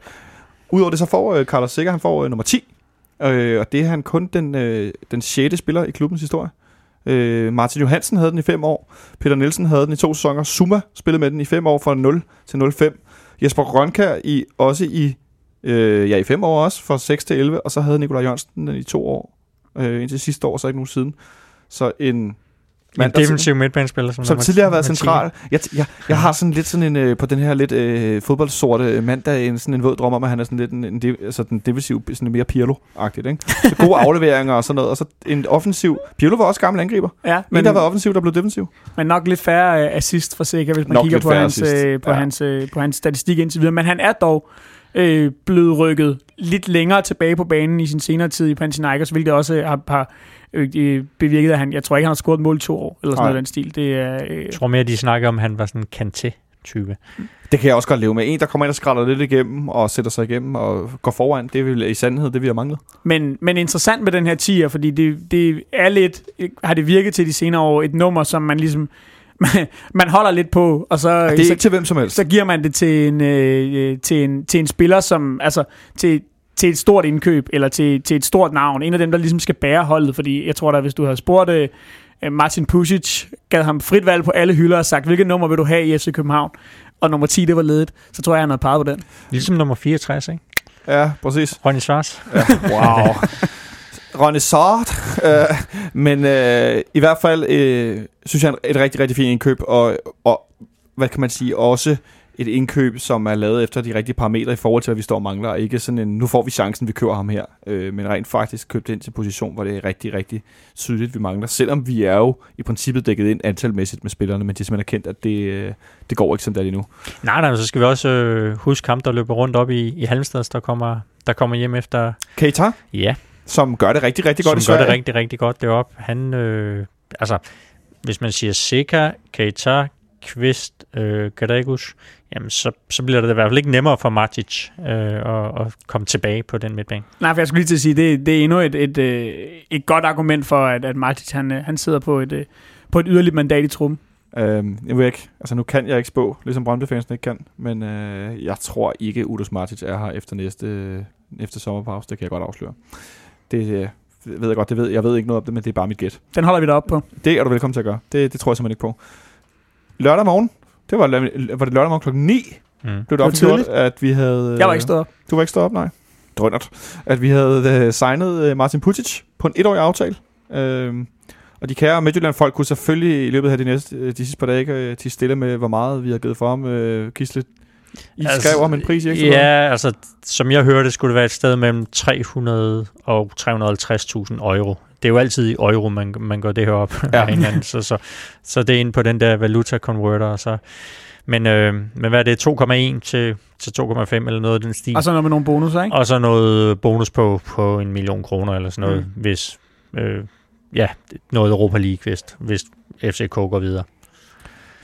Udover det, så får øh, Carlos Sikker, han får øh, nummer 10. Øh, og det er han kun den, øh, den 6. spiller i klubbens historie. Øh, Martin Johansen havde den i fem år. Peter Nielsen havde den i to sæsoner. Suma spillede med den i fem år fra 0 til 05. Jesper Grønkær i, også i, øh, ja, i fem år også, fra 6 til 11. Og så havde Nikolaj Jørgensen den i to år. Øh, indtil sidste år, så ikke nogen siden. Så en
en defensiv midtbanespiller, som,
som tidligere har været central. Jeg, jeg, jeg har sådan lidt sådan en, øh, på den her lidt øh, fodboldsorte mandag, en, sådan en våd drøm om, at han er sådan lidt en, en, en altså den defensiv, sådan mere Pirlo-agtigt, ikke? Så gode afleveringer og sådan noget, og så en offensiv. Pirlo var også gammel angriber.
Ja,
men, en, der var offensiv, der blev defensiv.
Men nok lidt færre uh, assist for sikker, hvis man nok kigger på hans, uh, på, ja. hans, uh, på hans statistik indtil videre. Men han er dog øh, blevet rykket lidt længere tilbage på banen i sin senere tid i Panathinaikos, hvilket også har, har øh, bevirket, at han, jeg tror ikke, han har scoret mål i to år, eller sådan noget den stil. Det er,
øh, jeg tror mere, de snakker om, at han var sådan en kanté type.
Det kan jeg også godt leve med. En, der kommer ind og skræller lidt igennem, og sætter sig igennem, og går foran, det vil i sandhed, det vi har manglet.
Men, men interessant med den her tier, fordi det, det er lidt, har det virket til de senere år, et nummer, som man ligesom, man holder lidt på, og så,
ja, det er
så,
ikke til hvem som helst.
så giver man det til en, øh, til en, til en spiller, som, altså, til, til et stort indkøb, eller til, til et stort navn. En af dem, der ligesom skal bære holdet, fordi jeg tror da, hvis du havde spurgt uh, Martin Pusic, gav ham frit valg på alle hylder og sagt, hvilket nummer vil du have i FC København? Og nummer 10, det var ledet. Så tror jeg, han havde peget på den.
Ligesom nummer 64, ikke?
Ja, præcis.
Ronny Svars.
Ja, wow. Ronny Sart. Uh, men uh, i hvert fald uh, synes jeg, et rigtig, rigtig fint indkøb, og, og hvad kan man sige, også et indkøb, som er lavet efter de rigtige parametre i forhold til, hvad vi står og mangler, og ikke sådan en, nu får vi chancen, vi kører ham her, øh, men rent faktisk købt ind til position, hvor det er rigtig, rigtig tydeligt, vi mangler, selvom vi er jo i princippet dækket ind antalmæssigt med spillerne, men de er simpelthen kendt, at det, øh, det går ikke som det er lige nu.
Nej, nej, så skal vi også øh, huske ham, der løber rundt op i, i Halmstad, der kommer, der kommer hjem efter...
Keita,
Ja,
som gør det rigtig, rigtig godt i
som gør
Sverige.
det rigtig, rigtig godt deroppe. Han, øh, altså, hvis man siger Seka, Keita, Kvist, øh, Gadegus, jamen så, så bliver det i hvert fald ikke nemmere for Matic øh, at, at komme tilbage på den midtbane.
Nej, for jeg skulle lige til at sige, det, det er endnu et, et, et, et godt argument for, at, at Martic han, øh, han sidder på et, øh, på et yderligt mandat i truppen.
Øhm, jeg ved ikke, altså nu kan jeg ikke spå, ligesom Brøndby-fansen ikke kan, men øh, jeg tror ikke, Udus Martic er her efter næste øh, efter sommerpause, det kan jeg godt afsløre. Det øh, ved jeg godt, det ved, jeg ved ikke noget om det, men det er bare mit gæt.
Den holder vi op på.
Det er du velkommen til at gøre. Det, det tror jeg simpelthen ikke på. Lørdag morgen, det var, var det lørdag morgen klokken 9,
Mm.
blev det
var
offentliggjort, at vi havde...
Jeg var ikke stået op.
Du var ikke stået op, nej. Drønnert. At vi havde øh, signet øh, Martin Putic på en etårig aftale. Øhm, og de kære Midtjylland-folk kunne selvfølgelig i løbet af de, næste, øh, de sidste par dage til stille med, hvor meget vi har givet for ham. Øh, Gisle, I altså, skrev om en pris i Ekstrabladet.
Ja, altså, som jeg hørte, skulle det være et sted mellem 300 og 350.000 euro. Det er jo altid i euro, man, man går det her op.
Ja.
Ja. så, så, så det er inde på den der valuta converter. Og så. Men, øh, men hvad er det? 2,1 til, til 2,5 eller noget af den stil.
Og så noget med nogle bonusser, ikke?
Og så noget bonus på, på en million kroner eller sådan noget,
mm.
hvis øh, ja, noget Europa League, hvis, hvis FCK går videre.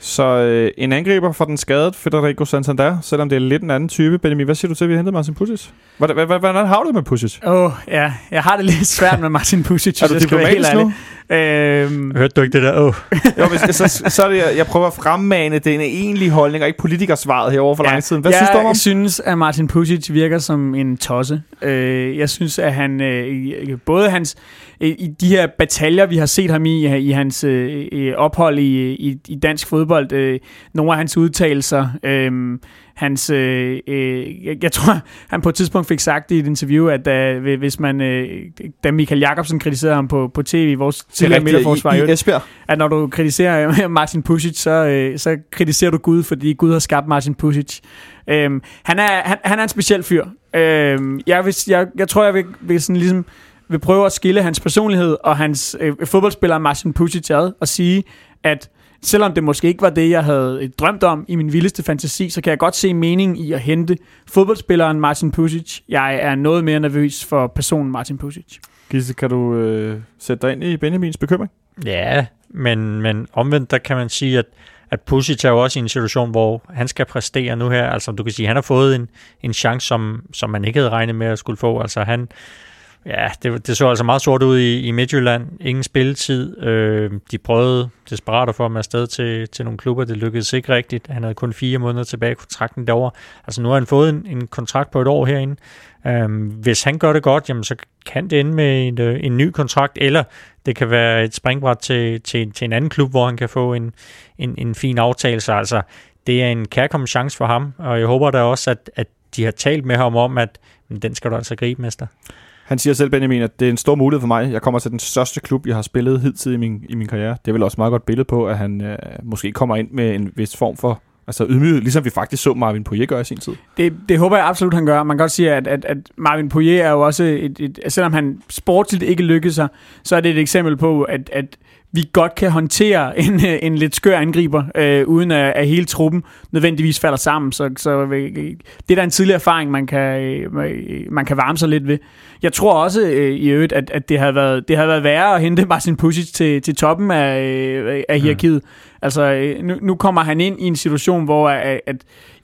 Så øh, en angriber for den skadede Federico Santander, selvom det er lidt en anden type. Benjamin, hvad siger du til, at vi hentede Martin Pusic? Hvordan, har du det med Pusic?
Åh, oh, ja. Jeg har det lidt svært med Martin Pusic,
Er
hvis
du
jeg skal være helt
diplomatisk nu?
Øhm,
Hørte du ikke det der? Oh.
Jo, hvis, så, så er det, jeg, jeg prøver at fremmane den egentlige holdning, og ikke politikersvaret herovre for ja. lang tid. Hvad
jeg
synes du om ham?
synes, at Martin Pusic virker som en tosse. Øh, jeg synes, at han øh, både hans øh, i de her bataljer, vi har set ham i, i hans øh, øh, ophold i, i, i dansk fodbold, øh, nogle af hans udtalelser, øh, hans, øh, øh, jeg, jeg tror, han på et tidspunkt fik sagt i et interview, at da, hvis man, øh, da Michael Jakobsen kritiserede ham på, på tv, vores
er
tidligere midterforsvar,
i,
i
i Esbjerg.
at når du kritiserer Martin Pusic, så, øh, så kritiserer du Gud, fordi Gud har skabt Martin Pusic. Øhm, han, er, han, han er en speciel fyr. Øhm, jeg, vil, jeg, jeg tror, jeg vil, vil, sådan ligesom, vil prøve at skille hans personlighed og hans øh, fodboldspiller Martin Pusic ad og sige, at selvom det måske ikke var det, jeg havde øh, drømt om i min vildeste fantasi, så kan jeg godt se mening i at hente fodboldspilleren Martin Pusic. Jeg er noget mere nervøs for personen Martin Pusic.
Gisle, kan du øh, sætte dig ind i Benjamins bekymring?
Ja, men, men omvendt, der kan man sige, at, at Pusic er jo også i en situation, hvor han skal præstere nu her. Altså, du kan sige, han har fået en, en chance, som, som man ikke havde regnet med at skulle få. Altså, han, ja, det, det så altså meget sort ud i, i Midtjylland. Ingen spilletid. Øh, de prøvede desperat at få ham afsted til, til nogle klubber. Det lykkedes ikke rigtigt. Han havde kun fire måneder tilbage i kontrakten derovre. Altså, nu har han fået en, en kontrakt på et år herinde. Øh, hvis han gør det godt, jamen, så kan det ende med en, øh, en ny kontrakt, eller det kan være et springbræt til, til, til en anden klub, hvor han kan få en, en, en fin aftale. Så altså, det er en kærkommen chance for ham, og jeg håber da også, at, at de har talt med ham om, at men den skal du altså gribe, mester.
Han siger selv, Benjamin, at det er en stor mulighed for mig. Jeg kommer til den største klub, jeg har spillet hidtil i min, i min karriere. Det er vel også meget godt billede på, at han øh, måske kommer ind med en vis form for altså ydmyghed, ligesom vi faktisk så Marvin Poirier gøre i sin tid.
Det, det håber jeg absolut, han gør. Man kan godt sige, at, at, at Marvin Poirier er jo også, et, et, selvom han sportsligt ikke lykkedes sig, så er det et eksempel på, at, at vi godt kan håndtere en, øh, en lidt skør angriber, øh, uden at, at hele truppen nødvendigvis falder sammen. Så, så øh, det er da en tidlig erfaring, man kan, øh, man kan varme sig lidt ved. Jeg tror også øh, i øvrigt, at, at det, har været, det har været værre at hente Martin Pusic til, til toppen af, øh, af hierarkiet. Mm. Altså, øh, nu, nu kommer han ind i en situation, hvor at, at,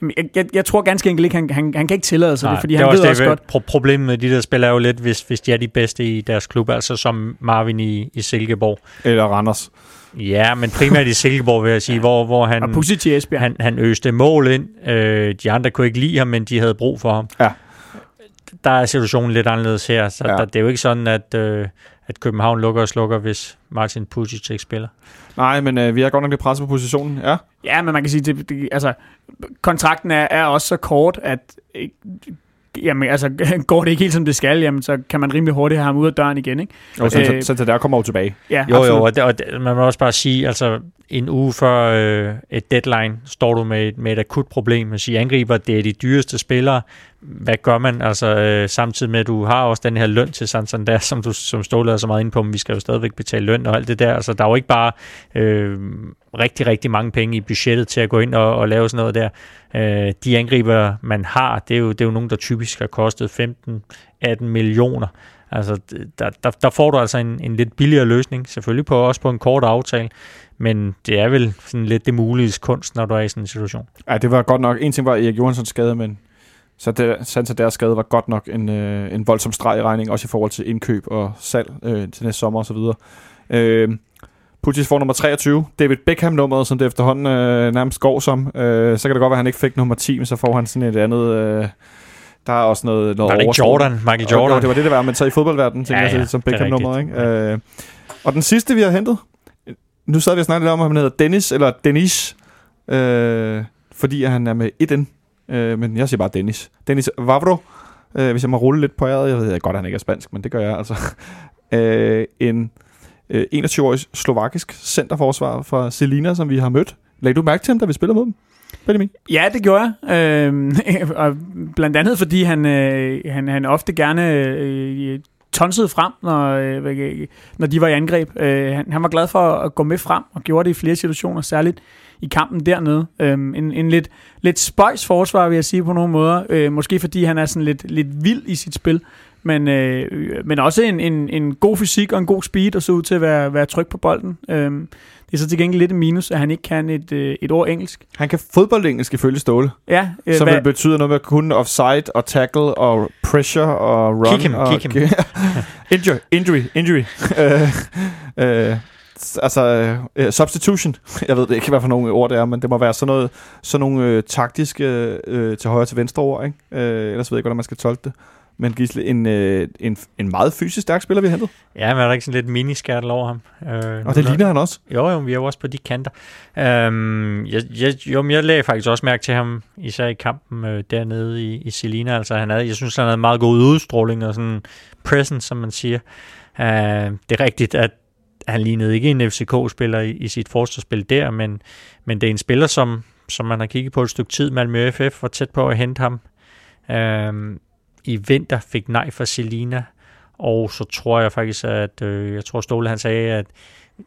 jamen, jeg, jeg, jeg tror ganske enkelt ikke, han, han, han kan ikke tillade sig det, fordi
det
han
er
ved
det,
også godt,
Pro- problemet med de der spil er jo lidt, hvis, hvis de er de bedste i deres klub, altså som Marvin i, i Silkeborg.
Eller Randers.
Ja, men primært i Silkeborg, vil jeg sige, ja. hvor, hvor han, han, han øste mål ind. Øh, de andre kunne ikke lide ham, men de havde brug for ham.
Ja.
Der er situationen lidt anderledes her, så
Ja.
der, det er jo ikke sådan, at, øh, at København lukker og slukker, hvis Martin Pusic ikke spiller.
Nej, men øh, vi er godt nok lidt presset på positionen. Ja.
Ja, men man kan sige, det, det, altså, kontrakten er, er også så kort, at øh, jamen, altså, går det ikke helt som det skal, jamen, så kan man rimelig hurtigt have ham ud af døren igen. Ikke?
Og så,
Øh,
så, så der kommer jo tilbage.
Ja,
Jo,
absolut.
jo, og, det, og det, man må også bare sige, altså en uge før øh, et deadline, står du med, et- med et akut problem. Man siger, angriber, det er de dyreste spillere. Hvad gør man? Altså øh, samtidig med, at du har også den her løn til Santander, som du som Ståle er så meget inde på, men vi skal jo stadigvæk betale løn og alt det der. Altså der er jo ikke bare øh, rigtig, rigtig mange penge i budgettet til at gå ind og, og lave sådan noget der. Øh, de angriber, man har, det er, jo, det er jo nogen, der typisk har kostet 15-18 millioner. Altså, der, der, der får du altså en, en lidt billigere løsning, selvfølgelig på, også på en kort aftale, men det er vel sådan lidt det mulige kunst, når du er i sådan en situation.
Ja, det var godt nok. En ting var Erik Johanssons skade, men så det, Santanders skade var godt nok en, øh, en voldsom streg i regning, også i forhold til indkøb og salg øh, til næste sommer osv. Øh, Putis får nummer 23. David Beckham-nummeret, som det efterhånden øh, nærmest går som. Øh, så kan det godt være, at han ikke fik nummer 10, men så får han sådan et andet... Øh, der er også noget, noget
Var det ikke. Jordan? Michael
Jo,
Jordan?
Jo, det var det, det var, men så i fodboldverdenen, tænker
Ja,
ja, ja,
ja,
jeg, som
er
Beckham-nummeret.
rigtigt.
Ikke? Øh, og den sidste, vi har hentet, nu sad vi og snakkede lidt om, at han hedder Dennis, eller Denis, øh, fordi han er med et N, øh, men jeg siger bare Dennis. Dennis Vavro, øh, hvis jeg må rulle lidt på æret, jeg ved godt, at han ikke er spansk, men det gør jeg altså. øh, en øh, 21-årig slovakisk centerforsvar fra Selina, som vi har mødt. Lagde du mærke til ham, da vi spillede mod dem? Benjamin?
Ja, det gjorde jeg. Øh, og blandt andet fordi han, øh, han, han ofte gerne øh, øh tonsede frem, når, øh, når de var i angreb. Øh, han, han var glad for at gå med frem og gjorde det i flere situationer, særligt i kampen dernede. Øh, en, en lidt, lidt spøjs forsvar, vil jeg sige på nogle måder. Øh, måske fordi han er sådan lidt, lidt vild i sit spil. Men, øh, men også en, en, en god fysik og en god speed, og så ud til at være, være tryg på bolden. Øh, det er så til gengæld lidt en minus, at han ikke kan et, øh, et ord engelsk.
Han kan fodboldengelsk ifølge Ståle.
Ja, øh,
Som
hvad-
vil betyde noget med kunne offside og tackle og pressure og run.
Kick him,
og
kick him.
injury, injury, injury. øh, øh, altså, øh, substitution. Jeg ved det ikke, hvad for nogle ord det er, men det må være sådan noget, sådan nogle øh, taktiske øh, til højre til venstre ord, ikke? Øh, ellers ved jeg ikke, hvordan man skal tolke det. Men Gisle, en, øh, en, en meget fysisk stærk spiller, vi har hentet.
Ja, men er der ikke sådan lidt miniskærtel over ham? Øh,
Og det ligner han også.
Jo, jo, vi er jo også på de kanter. Øhm, jeg, jeg, jo, men jeg lagde faktisk også mærke til ham, især i kampen øh, dernede i, i Selina. Altså, han havde, jeg synes, han havde meget god udstråling og sådan presence, som man siger. Øh, det er rigtigt, at han lignede ikke en FCK-spiller i, i sit forsvarsspil der, men, men det er en spiller, som, som man har kigget på et stykke tid. Malmø FF var tæt på at hente ham. Øhm, I vinter fik nej fra Selina, og så tror jeg faktisk, at øh, jeg tror Ståle han sagde, at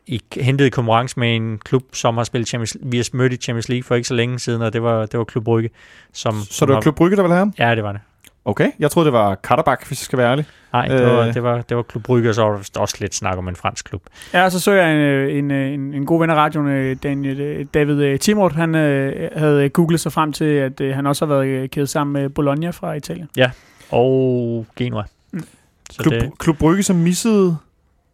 I hentede konkurrence med en klub, som har spillet Champions, vi har mødt i Champions League for ikke så længe siden, og det var, det var Klub Brygge. Som,
Så det var Klub Brygge, der ville have ham?
Ja, det var det.
Okay, jeg troede, det var Katterbach, hvis jeg skal være ærlig.
Nej, det, var,
Øh.
det, var, det var Klub Brygge, og så var der også lidt snak om en fransk klub.
Ja, så så jeg en, øh, en, øh, en, en god ven af radioen, øh, Daniel, David Timort, han øh, havde googlet sig frem til, at øh, han også har været kædet sammen med Bologna fra Italien.
Og Genua.
Mm.
Så
Klub,
det,
Klub Brygge, som missede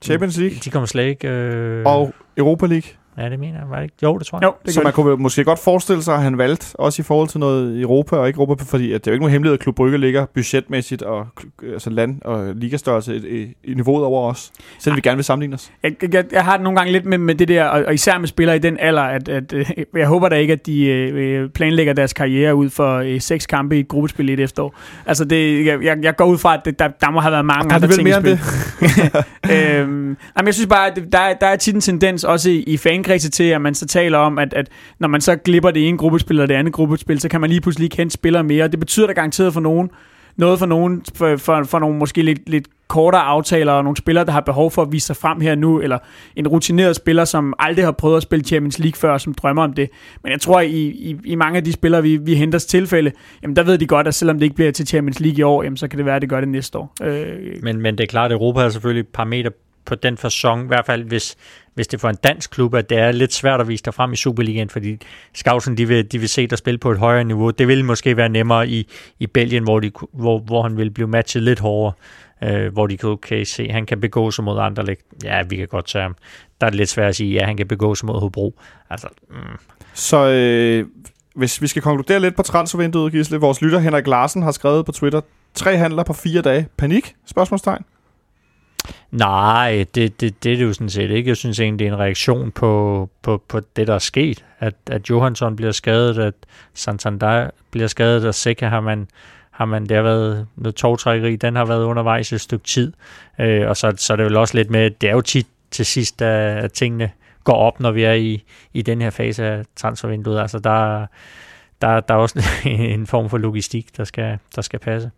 Champions League
de kommer slet ikke... Øh,
og Europa League.
Ja, det mener jeg. Var det ikke? Jo, det tror jeg.
Jo, det
Så man
det.
kunne måske godt forestille sig, at han valgte, også i forhold til noget Europa og ikke Europa, fordi at det er jo ikke nogen hemmelighed, at Klub Brygge ligger budgetmæssigt og kl- altså land- og ligastørrelse i, i, i niveauet over os. Selvom vi gerne vil sammenligne os.
Jeg, jeg, jeg har det nogle gange lidt med, med det der, og, og især med spillere i den alder, at, at øh, jeg håber da ikke, at de øh, planlægger deres karriere ud for øh, seks kampe i et gruppespil i et efterår. Altså, det, jeg, jeg, jeg går ud fra, at det, der, der må have været mange andre ting i
mere end
spil. øhm, jamen, jeg synes bare, at der, er- der er tit en tendens, også i, i fankredse til, at man så taler om, at, at når man så glipper det ene gruppespil og det andet gruppespil, så kan man lige pludselig ikke hente spillere mere. Det betyder da garanteret for nogen, noget for nogen, for, for, for nogle måske lidt, lidt kortere aftaler, og nogle spillere, der har behov for at vise sig frem her nu, eller en rutineret spiller, som aldrig har prøvet at spille Champions League før, som drømmer om det. Men jeg tror, i, i, i mange af de spillere, vi, vi henter tilfælde, jamen der ved de godt, at selvom det ikke bliver til Champions League i år, jamen så kan det være, at det gør det næste år. Øh,
Men, men det er klart, at Europa er selvfølgelig et parameter på den fasong, i hvert fald hvis, hvis det for en dansk klub, at det er lidt svært at vise dig frem i Superligaen, fordi Skavsen, de vil, de vil se dig spille på et højere niveau. Det vil måske være nemmere i, i Belgien, hvor, de, hvor, hvor han vil blive matchet lidt hårdere, øh, hvor de kan okay, se, han kan begå sig mod andre. lig- Ja, vi kan godt tage ham. Der er det lidt svært at sige, ja, han kan begå sig mod Hobro. Altså, mm,
Så øh, hvis vi skal konkludere lidt på transfervinduet, Gisle, vores lytter Henrik Larsen har skrevet på Twitter, tre handler på fire dage. Panik? Spørgsmålstegn.
Nej, det, det, det er det jo sådan set ikke. Jeg synes egentlig, det er en reaktion på, på, på det, der er sket. At, at Johansson bliver skadet, at Santander bliver skadet, og Seca har man, har man, der været noget togtrækkeri, den har været undervejs et stykke tid, øh, og så, så er det vel også lidt med, det er jo tit til sidst, at tingene går op, når vi er i, i den her fase af transfervinduet. Altså der, der, der er også en form for logistik, der skal, der skal passe.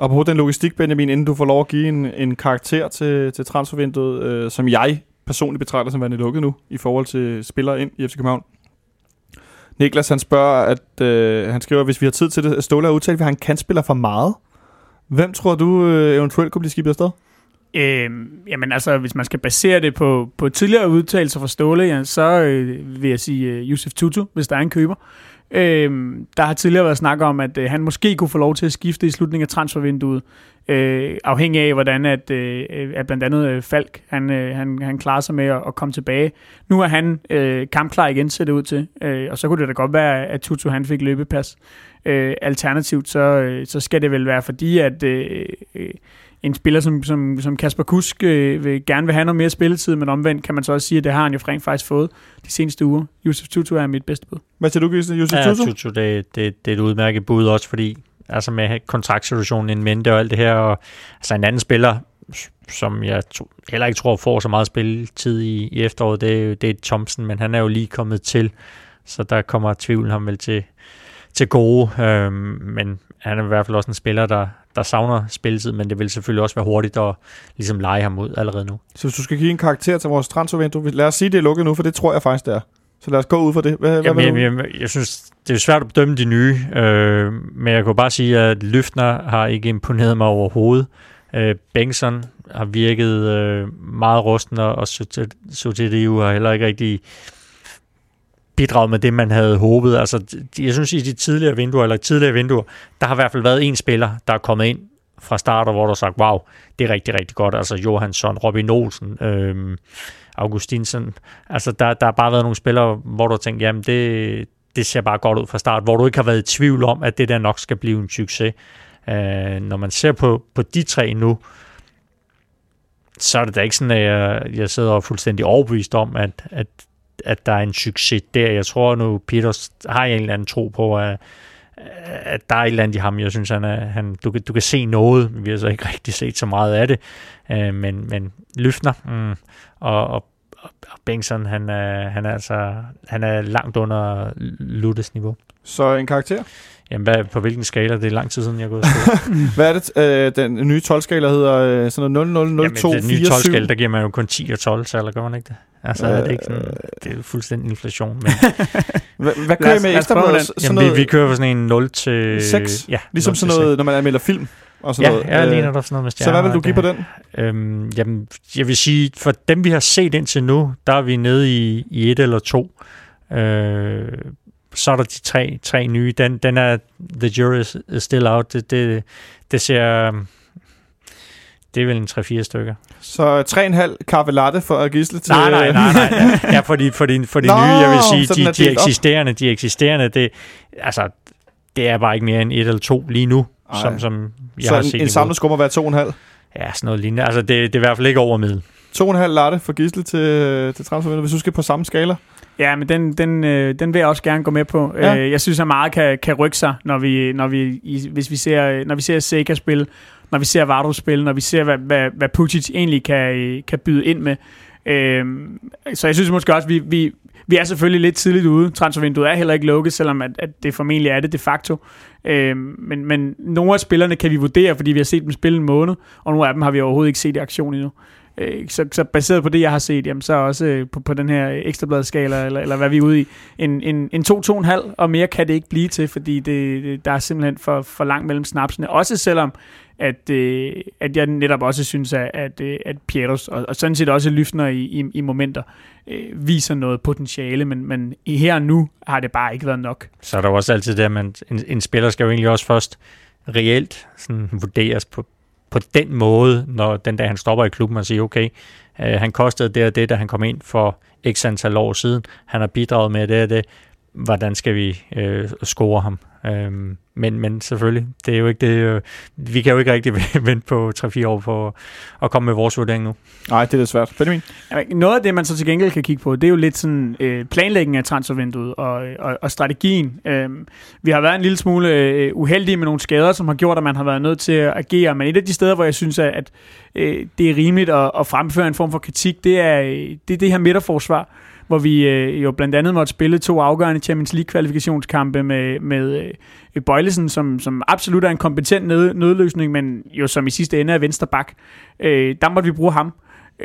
Og på den logistik, Benjamin, inden du får lov at give en, en karakter til, til transfervinduet, øh, som jeg personligt betragter som værende lukket nu, i forhold til spillere ind i FC København. Niklas, han spørger, at øh, han skriver, at hvis vi har tid til det, Ståle har udtalt, at han kan spiller for meget. Hvem tror du øh, eventuelt kunne blive skibet afsted?
Øh, jamen altså, hvis man skal basere det på, på tidligere udtalelser fra Ståle, ja, så øh, vil jeg sige øh, Josef Tutu, hvis der er en køber. Øh, der har tidligere været snak om, at øh, han måske kunne få lov til at skifte i slutningen af transfervinduet, øh, afhængig af, hvordan at, øh, øh, at blandt andet øh, Falk han, øh, han, han klarer sig med at, at komme tilbage. Nu er han øh, kampklar igen, ser det ud til, øh, og så kunne det da godt være, at Tutu han fik løbepas. Øh, alternativt, så, øh, så skal det vel være fordi, at øh, øh, en spiller som, som, som Kasper Kusk øh, vil gerne vil have noget mere spilletid, men omvendt kan man så også sige, at det har han jo rent faktisk fået de seneste uger. Josef Tutu er mit bedste bud.
Hvad siger du, Gisle? Josef
ja,
Tutu?
Tutu, det, det, det er et udmærket bud også, fordi altså med kontraktsituationen en mente og alt det her, og altså en anden spiller, som jeg to, heller ikke tror får så meget spilletid i, i efteråret, det er, det er Thompson, men han er jo lige kommet til, så der kommer tvivlen ham vel til, til gode, øhm, men han er i hvert fald også en spiller, der, der savner spilletid, men det vil selvfølgelig også være hurtigt at ligesom lege ham ud allerede nu.
Så hvis du skal give en karakter til vores transfervindue, lad os sige, det er lukket nu, for det tror jeg faktisk, det er. Så lad os gå ud for det. Hvad,
Jamen,
hvad
jeg, jeg, jeg synes, det er svært at bedømme de nye, øh, men jeg kunne bare sige, at Løftner har ikke imponeret mig overhovedet. Øh, Bengtsson har virket øh, meget rusten, og Sotidiu har heller ikke rigtig bidraget med det, man havde håbet. Altså, jeg synes, i de tidligere vinduer, eller tidligere vinduer, der har i hvert fald været en spiller, der er kommet ind fra starter, hvor der har sagt, wow, det er rigtig, rigtig godt. Altså Johansson, Robin Olsen, øhm, Augustinsen. Altså, der, der har bare været nogle spillere, hvor du har tænkt, jamen, det, det ser bare godt ud fra start, hvor du ikke har været i tvivl om, at det der nok skal blive en succes. Øh, når man ser på, på de tre nu, så er det da ikke sådan, at jeg, jeg sidder fuldstændig overbevist om, at, at at der er en succes der. Jeg tror nu, Peters har en eller anden tro på, at, at der er et eller andet i ham. Jeg synes, han er, han, du, du kan se noget. Vi har så ikke rigtig set så meget af det. Øh, men, men Løfner mm, og, og, og Bengtsson, han er, han er altså han er langt under Luttes niveau.
Så en karakter?
Jamen, hvad, på hvilken skala? Det er lang tid siden, jeg er gået
Hvad er det, øh, den nye 12-skala hedder? Øh, sådan noget 0, 0, 0, 2,
Jamen, den nye 12-skala, der giver man jo kun 10 og 12, så eller gør man ikke det? Altså, øh, er det ikke sådan, øh. det er jo fuldstændig inflation. Men
hvad, hvad kører I med ekstrabladet?
Jamen, noget, vi, vi kører for sådan en 0 til...
6? Ja, ligesom sådan noget, 6. når man anmelder film? Og sådan
ja,
noget.
jeg øh, ligner der sådan noget med stjerner.
Så hvad vil du give på den?
Øhm, jamen, jeg vil sige, for dem vi har set indtil nu, der er vi nede i, i et eller to. Øh, så er der de tre, tre nye. Den, den er The Jury is Still Out. Det, det, det ser... Det er vel en 3-4 stykker.
Så 3,5 kaffe latte for at gisle til...
Nej, nej, nej. nej. Ja, for de, for de, for de Nå, nye, jeg vil sige, de, de eksisterende, de eksisterende, det, altså, det er bare ikke mere end et eller to lige nu, Ej. som, som jeg
så
har set.
Så en, en samlet skum må være 2,5?
Ja, sådan noget lignende. Altså, det, det er i hvert fald ikke over middel.
2,5 latte for gisle til, til transfervinduet, hvis du skal på samme skala?
Ja, men den, den, øh, den vil jeg også gerne gå med på. Ja. Øh, jeg synes, at meget kan, kan rykke sig, når vi, når vi, i, hvis vi ser, når vi ser Sega spille, når vi ser Vardro spille, når vi ser, hvad, hvad, hvad Pucic egentlig kan, kan byde ind med. Øh, så jeg synes måske også, vi, vi, vi er selvfølgelig lidt tidligt ude. Transfervinduet er heller ikke lukket, selvom at, at det formentlig er det de facto. Øh, men, men nogle af spillerne kan vi vurdere, fordi vi har set dem spille en måned, og nogle af dem har vi overhovedet ikke set i aktion endnu. Øh, så, så baseret på det, jeg har set, jamen, så også øh, på, på den her ekstrabladskala, eller, eller hvad vi er ude i, en, en, en 2-2,5, og mere kan det ikke blive til, fordi det, der er simpelthen for, for langt mellem snapsene. Også selvom, at, øh, at jeg netop også synes, at, at, øh, at Pietros, og, og sådan set også Lyftner i, i, i momenter, øh, viser noget potentiale, men, men her og nu har det bare ikke været nok.
Så er der også altid det, at man, en, en spiller skal jo egentlig også først reelt sådan, vurderes på, på den måde, når den dag han stopper i klubben og siger, okay, øh, han kostede det og det, da han kom ind for x antal år siden. Han har bidraget med det og det. Hvordan skal vi øh, score ham? Øh, men, men selvfølgelig, det er jo ikke det, øh, vi kan jo ikke rigtig vente på 3-4 år for at komme med vores vurdering nu.
Nej, det er lidt svært. Benjamin?
Noget af det, man så til gengæld kan kigge på, det er jo lidt sådan øh, planlægning af transfervinduet og, og, og strategien. Øhm, vi har været en lille smule øh, uheldige med nogle skader, som har gjort, at man har været nødt til at agere. Men et af de steder, hvor jeg synes, at, at øh, det er rimeligt at, at fremføre en form for kritik, det er øh, det, er det her midterforsvar hvor vi øh, jo blandt andet måtte spille to afgørende Champions League-kvalifikationskampe med, med øh, Bøjlesen, som, som absolut er en kompetent nød, nødløsning, men jo som i sidste ende er venstre bak. Øh, der måtte vi bruge ham.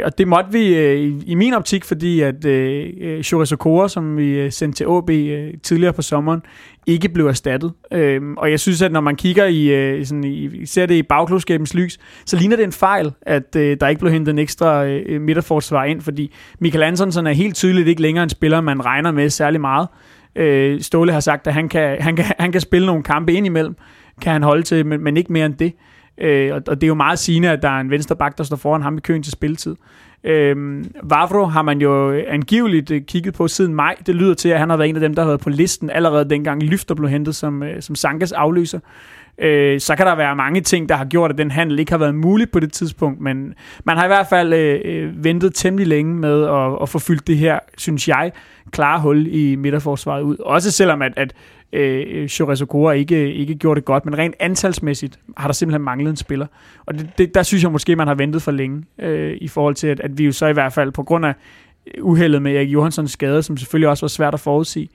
Og det måtte vi øh, i, i min optik, fordi at øh, øh Shores Okora, som vi øh, sendte til AB øh, tidligere på sommeren, ikke blev erstattet. Øh, og jeg synes, at når man kigger i, øh, sådan i ser det i bagklodskabens lys, så ligner det en fejl, at øh, der ikke blev hentet en ekstra øh, øh, midterforsvar ind, fordi Michael Antonsen er helt tydeligt ikke længere en spiller, man regner med særlig meget. Øh, Ståle har sagt, at han kan, han, kan, han kan spille nogle kampe ind imellem, kan han holde til, men, men ikke mere end det. Øh, Øh, og, og det er jo meget sigende, at der er en venstre bak, der står foran ham i køen til spilletid. Øh, Vavro har man jo angiveligt øh, kigget på siden maj. Det lyder til, at han har været en af dem, der har været på listen allerede dengang Lyfter blev hentet som, øh, som Sankas afløser. Øh, så kan der være mange ting, der har gjort, at den handel ikke har været mulig på det tidspunkt, men man har i hvert fald øh ventet temmelig længe med at, at få fyldt det her, synes jeg, klare hul i midterforsvaret ud. Også selvom, at, at øh, øh Chores Okora ikke, ikke gjorde det godt, men rent antalsmæssigt har der simpelthen manglet en spiller. Og det, det, der synes jeg måske, man har ventet for længe, øh, i forhold til, at, at vi jo så i hvert fald på grund af uheldet med Erik Johanssons skade, som selvfølgelig også var svært at forudsige,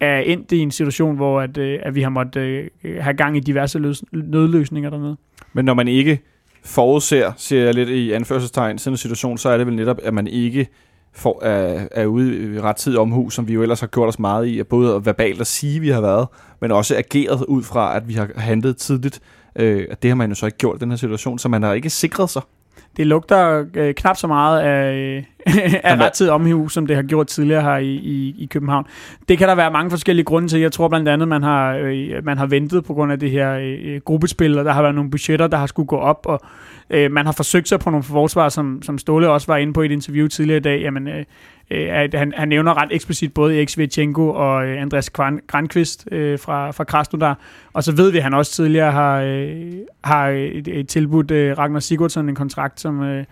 er endt i en situation, hvor at, øh, at vi har måttet øh, have gang i diverse løs- nødløsninger dernede.
Men når man ikke forudser, siger jeg lidt i anførselstegn, sådan en situation, så er det vel netop, at man ikke for, er, er ude i ret tid omhu, som vi jo ellers har gjort os meget i, at både verbalt at sige, at vi har været, men også ageret ud fra, at vi har handlet tidligt. Øh, det har man jo så ikke gjort i den her situation, så man har ikke sikret sig.
Det lugter øh, knap så meget af, af ret tid omhu, som det har gjort tidligere her i, i, i København. Det kan der være mange forskellige grunde til. Jeg tror blandt andet, man har, øh, man har ventet på grund af det her øh, gruppespil, og der har været nogle budgetter, der har skulle gå op, og Øh, man har forsøgt sig på nogle forsvar, som, som Ståle også var inde på i et interview tidligere i dag. Jamen, øh, øh, at han, han nævner ret eksplicit både Erik Svetchenko og øh, Andreas Granqvist øh, fra, fra Krasnodar. Og så ved vi, at han også tidligere har, øh, har et, et tilbudt øh, Ragnar Sigurdsson en kontrakt, som... Øh,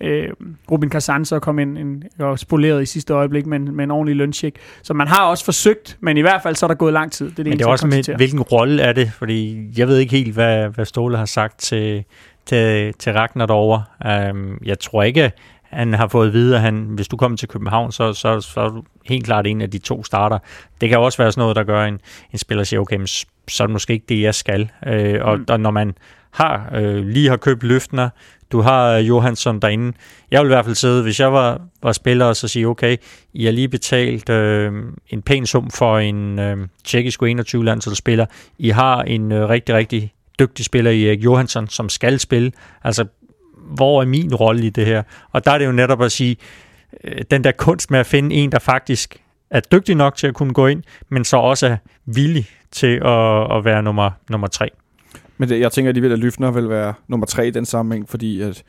øh, Robin Kazan så kom ind en, og spoleret i sidste øjeblik med, med en ordentlig løncheck. Så man har også forsøgt, men i hvert fald så er der gået lang tid. Det er det
men det er også med, hvilken rolle er det? Fordi jeg ved ikke helt, hvad, hvad Ståle har sagt til, til, til Ragnar derovre. Um, jeg tror ikke, han har fået at vide, at han, hvis du kommer til København, så, så, så er du helt klart en af de to starter. Det kan også være sådan noget, der gør en, en spiller siger, okay, så er det måske ikke det, jeg skal. Uh, og, mm. og når man har uh, lige har købt løftene, du har uh, Johansson derinde. Jeg vil i hvert fald sidde, hvis jeg var, var spiller, og så sige, okay, I har lige betalt uh, en pæn sum for en uh, tjekkisk 21 landsholdsspiller. I har en uh, rigtig, rigtig dygtig spiller i Erik Johansson, som skal spille. Altså, hvor er min rolle i det her? Og der er det jo netop at sige, øh, den der kunst med at finde en, der faktisk er dygtig nok til at kunne gå ind, men så også er villig til at, at være nummer, nummer tre.
Men det, jeg tænker alligevel, at Lyfner vil være nummer tre i den sammenhæng, fordi at...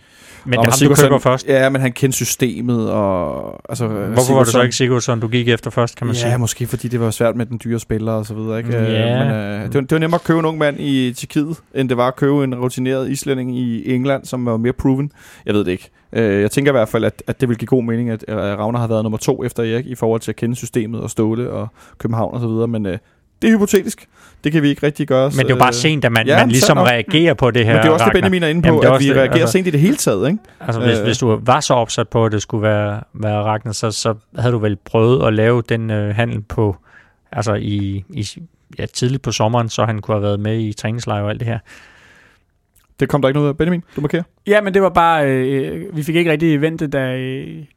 Men det er ham, du køber først?
Ja, men han kendte systemet, og... Altså,
Hvorfor var det så ikke Sigurdsson, du gik efter først, kan man
ja,
sige?
Ja, måske fordi det var svært med den dyre spiller og så videre, ikke? Ja. Men, uh, det, var, det var nemmere at købe en ung mand i Tjekkiet, end det var at købe en rutineret islænding i England, som var mere proven. Jeg ved det ikke. Uh, jeg tænker i hvert fald, at, at det vil give god mening, at, Ravner har været nummer to efter Erik, i forhold til at kende systemet og Ståle og København og så videre, men... Uh, det er hypotetisk. Det kan vi ikke rigtig gøre.
Men det er jo bare sent, at man, ja, man ligesom reagerer på det her.
Men det er også Ragnar. det, Benjamin er inde på, Jamen, at vi det, reagerer altså, sent i det hele taget. Ikke?
Altså, hvis, øh. hvis du var så opsat på, at det skulle være, være Ragnar, så, så havde du vel prøvet at lave den øh, handel på, altså i, i ja, tidligt på sommeren, så han kunne have været med i træningslejr og alt det her.
Det kom der ikke noget af. Benjamin, du markerer.
Ja, men det var bare, øh, vi fik ikke rigtig ventet, da,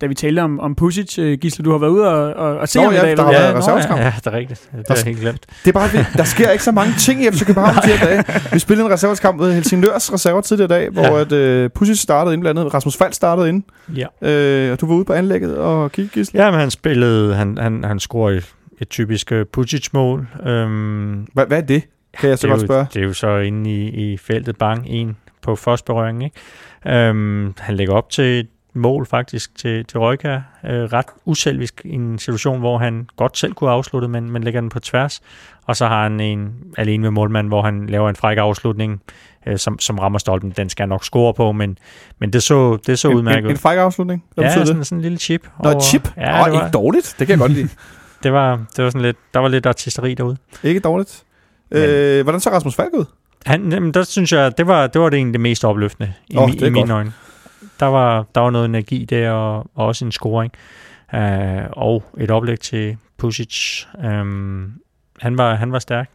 da vi talte om, om Pusic. Øh, Gisle, du har været ude og, og, og se
Nå,
ham
ja,
i dag.
Der har
ja,
været reservekamp.
Ja, ja, det er rigtigt. Det er helt glemt.
Det er bare, der sker ikke så mange ting i FC København de her dage. Vi spillede en reservekamp med Helsingørs reserver tidligere i dag, hvor ja. at, øh, Pusic startede indblandet, Rasmus Fald startede ind.
Ja.
Øh, og du var ude på anlægget og kiggede, Gisle.
Ja, men han spillede, han, han, han scorede et typisk Pusic-mål.
Øhm, hvad, hvad er det? Kan jeg så godt spørge?
Det er jo så inde i, i feltet bang, en på første berøring. Ikke? Øhm, han lægger op til mål faktisk til, til Røjka. Øh, ret uselvisk i en situation, hvor han godt selv kunne afslutte, men, men lægger den på tværs. Og så har han en alene med målmanden, hvor han laver en fræk afslutning, øh, som, som rammer stolpen. Den skal han nok score på, men, men det så, det så
en,
udmærket
en, en fræk afslutning? Hvad
ja, sådan,
det?
sådan en lille chip.
Nå, et chip?
Ja,
Åh,
det var,
ikke dårligt. Det kan jeg godt lide.
det var, det var sådan lidt, der var lidt artisteri derude.
ikke dårligt.
Men-
Øh, hvordan så Rasmus Falk ud?
Han, jamen, der synes jeg, det var, det var det egentlig det mest opløftende i, oh, i mine øjne. Der var, der var noget energi der, og, og også en scoring. Uh, og et oplæg til Pusic. Um, han, var, han var stærk.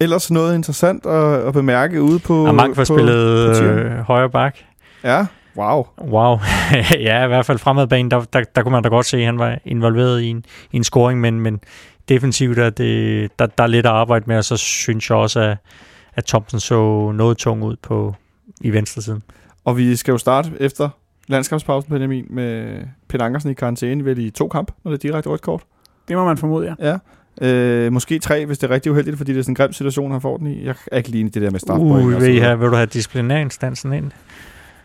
Ellers noget interessant at, at bemærke ude på...
Amank var
på-
spillet
på
øh, højre bak.
Ja, wow.
Wow. ja, i hvert fald fremadbanen, der, der, der kunne man da godt se, at han var involveret i en, i en scoring, men, men defensivt er det, der, der er lidt at arbejde med, og så synes jeg også, at, at Thompson så noget tung ud på i venstre siden.
Og vi skal jo starte efter landskampspausen, Benjamin, med Peter Ankersen i karantæne ved de to kamp, når det er direkte rødt kort.
Det må man formode, ja.
Ja. Øh, måske tre, hvis det er rigtig uheldigt, fordi det er sådan en grim situation, han får den i. Jeg er ikke lige inde i det der med strafpoint. og
Uh, vil, I have, vil du have disciplinærinstansen ind?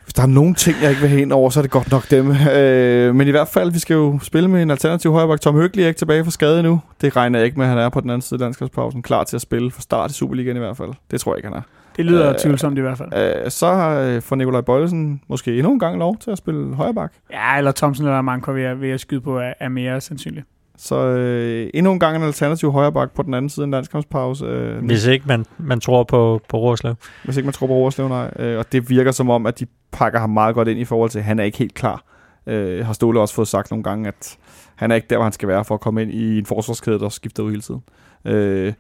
Hvis der er nogle ting, jeg ikke vil have ind over, så er det godt nok dem. Øh, men i hvert fald, vi skal jo spille med en alternativ højreback. Tom Høgli er ikke tilbage fra skade nu. Det regner jeg ikke med, at han er på den anden side af landskabspausen. Klar til at spille for start i Superligaen i hvert fald. Det tror jeg ikke, han er.
Det lyder
Øh,
tvivlsomt i hvert fald.
Øh, så øh, får Nikolaj Bøjlesen måske endnu en gang lov til at spille højreback.
Ja, eller Thomsen eller Manko vil jeg, vil jeg skyde på er, er mere sandsynligt.
Så øh, endnu en gang en alternativ højreback på den anden side af en landskampspause. Øh,
Hvis ikke man, man tror på, på Rorslev.
hvis ikke man tror på Overslev, nej. Øh, og det virker som om, at de pakker ham meget godt ind i forhold til, at han er ikke helt klar. Øh, har Ståle også fået sagt nogle gange, at han er ikke der, hvor han skal være for at komme ind i en forsvarskæde, der skifter ud hele tiden. Øh,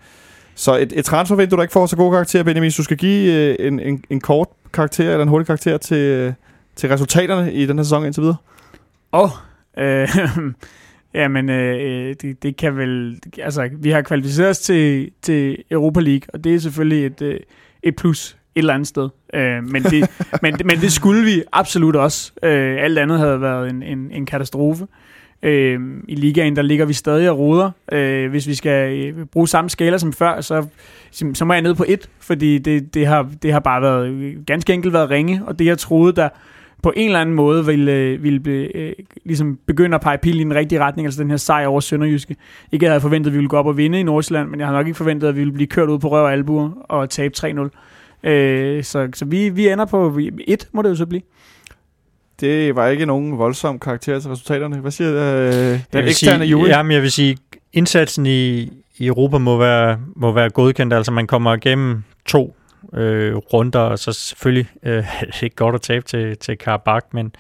så et, et transfervindue, der ikke får så god karakter, Benjamin, hvis du skal give øh, en, en, en kort karakter eller en hurtig karakter til, øh, til resultaterne i den her sæson indtil videre.
Åh, oh, øh, jamen, øh, det, det kan vel... Altså, vi har kvalificeret os til, til Europa League, og det er selvfølgelig et, øh, et plus et eller andet sted. Øh, men, det, men, men det skulle vi absolut også. Øh, alt andet havde været en, en, en katastrofe. Øh, I ligaen, der ligger vi stadig og roder. Øh, hvis vi skal øh, bruge samme skala som før, så, så må jeg ned på et, fordi det, det, har, det har bare været øh, ganske enkelt været ringe, og det jeg troede, der på en eller anden måde ville, øh, ville be, øh, ligesom begynde at pege pil i den rigtige retning, altså den her sejr over Sønderjyske. Ikke at jeg havde forventet, at vi ville gå op og vinde i Nordsjælland, men jeg havde nok ikke forventet, at vi ville blive kørt ud på røv og albuer og tabe 3-0. Øh, så så vi, vi ender på et, må det jo så blive.
Det var ikke nogen voldsom karakter til resultaterne. Hvad siger øh, den eksterne
sige,
jury?
Jamen, jeg vil sige, indsatsen i, i Europa må være, må være godkendt. Altså, man kommer igennem to øh, runder, og så selvfølgelig øh, det ikke godt at tabe til, til Karabakh, men,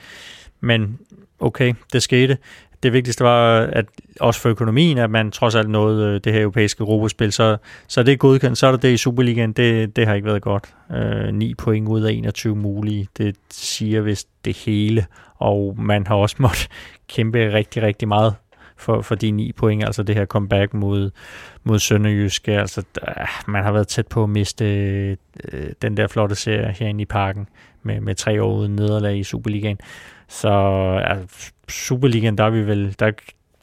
men okay, det skete. Det vigtigste var, at også for økonomien, at man trods alt nåede øh, det her europæiske Europaspil, så, så det er godkendt. Så er der det i Superligaen, det, det har ikke været godt. Øh, 9 point ud af 21 mulige, det siger vist det hele, og man har også måttet kæmpe rigtig, rigtig meget for, for de 9 point, altså det her comeback mod, mod Sønderjyske. Altså, der, man har været tæt på at miste øh, den der flotte serie herinde i parken med, med tre år uden nederlag i Superligaen. Så altså, Superligaen, der er vi vel, der,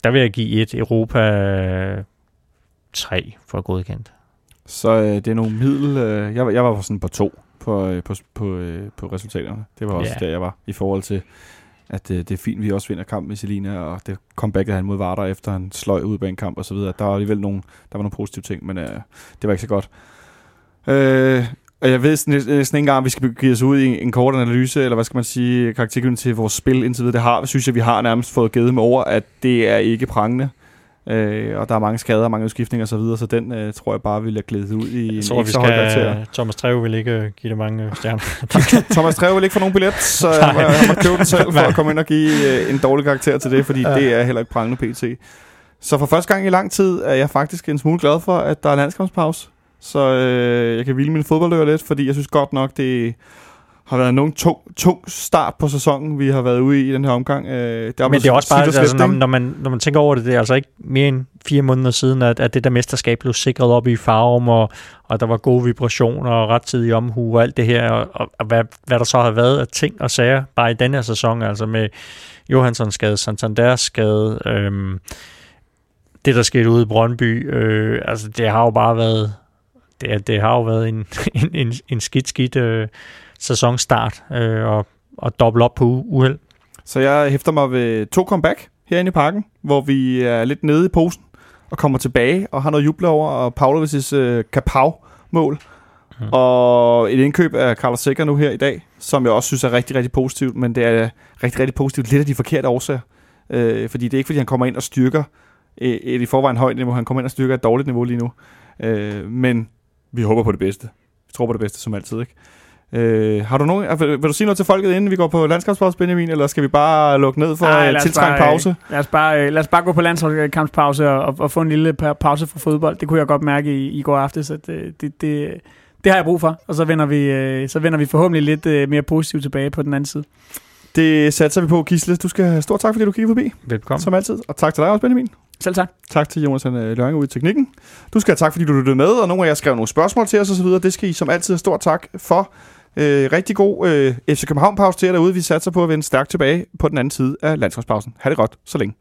der vil jeg give et Europa 3 for godkendt.
Så øh, det er nogle middel... Øh, jeg, var- jeg var sådan på to på, øh, på, på, øh, på resultaterne. Det var også
Ja.
der, jeg var i forhold til, at øh, det er fint, vi også vinder kampen med Selina, og det comebacket han mod Vardar efter han sløj ud bag en kamp og så videre. Der var alligevel nogle, der var nogle positive ting, men øh, det var ikke så godt. Øh, og jeg ved næsten ikke engang, om vi skal give os ud i en kort analyse, eller hvad skal man sige, karaktergivning til vores spil indtil videre. Det har, synes jeg, vi har nærmest fået givet med over, at det er ikke prangende. Øh, og der er mange skader, mange udskiftninger osv., så, videre, så den øh, tror jeg bare, vi lader glæde ud i
Jeg
en
tror, vi
ekstra høj karakter.
skal, Thomas Treve vil ikke øh, give det mange øh, stjerner.
Thomas Treve vil ikke få nogen billet, så jeg må, jeg må købe den selv for at komme ind og give øh, en dårlig karakter til det, fordi
Ja.
det er heller ikke prangende pt. Så for første gang i lang tid er jeg faktisk en smule glad for, at der er landskampspause. Så øh, jeg kan hvile min fodboldører lidt, fordi jeg synes godt nok, det har været en nogen tung, tung start på sæsonen, vi har været ude i den her omgang. Øh, der
Men det er også bare, altså, når, når, man, når man tænker over det, det er altså ikke mere end fire måneder siden, at, at det der mesterskab blev sikret op i farven, og, og der var gode vibrationer og rettidig omhu og alt det her, og, og, og hvad, hvad der så har været af ting og sager, bare i den her sæson, altså med Johanssons skade, Santanders skade, øhm, det der skete ude i Brøndby, øh, altså det har jo bare været, det, det har jo været en, en, en, en skidt, skidt øh, sæsonstart, øh, og, og dobbelt op på uheld.
Så jeg hæfter mig ved to comeback herinde i parken, hvor vi er lidt nede i posen og kommer tilbage og har noget juble over, og Pavlovic's øh, Kapav-mål. Mm. Og et indkøb af Carlos Sækker nu her i dag, som jeg også synes er rigtig, rigtig positivt, men det er rigtig, rigtig positivt lidt af de forkerte årsager. Øh, fordi det er ikke, fordi han kommer ind og styrker et, et i forvejen højt niveau, han kommer ind og styrker et dårligt niveau lige nu. Øh, men vi håber på det bedste. Vi tror på det bedste, som altid, ikke? Øh, har du nogen, vil, vil du sige noget til folket, inden vi går på landskampspause, Benjamin, eller skal vi bare lukke ned for en tiltrængt pause?
Lad os, bare, lad os bare gå på landskampspause og, og få en lille pause fra fodbold. Det kunne jeg godt mærke i, i går aftes, at det, det, det, det har jeg brug for. Og så vender vi, øh, så vender vi forhåbentlig lidt øh, mere positivt tilbage på den anden side.
Det satser vi på, Gisle. Du skal have stor tak, fordi du kiggede forbi.
Velkommen.
Som altid. Og tak til dig også, Benjamin.
Selv tak.
Tak til Jonas Løring ude i teknikken. Du skal have tak, fordi du lyttede med, og nogle af jer skrev nogle spørgsmål til os osv. Det skal I som altid have stor tak for. Øh, rigtig god øh, FC København-pause til jer derude. Vi satser på at vende stærkt tilbage på den anden side af landskabspausen. Ha' det godt så længe.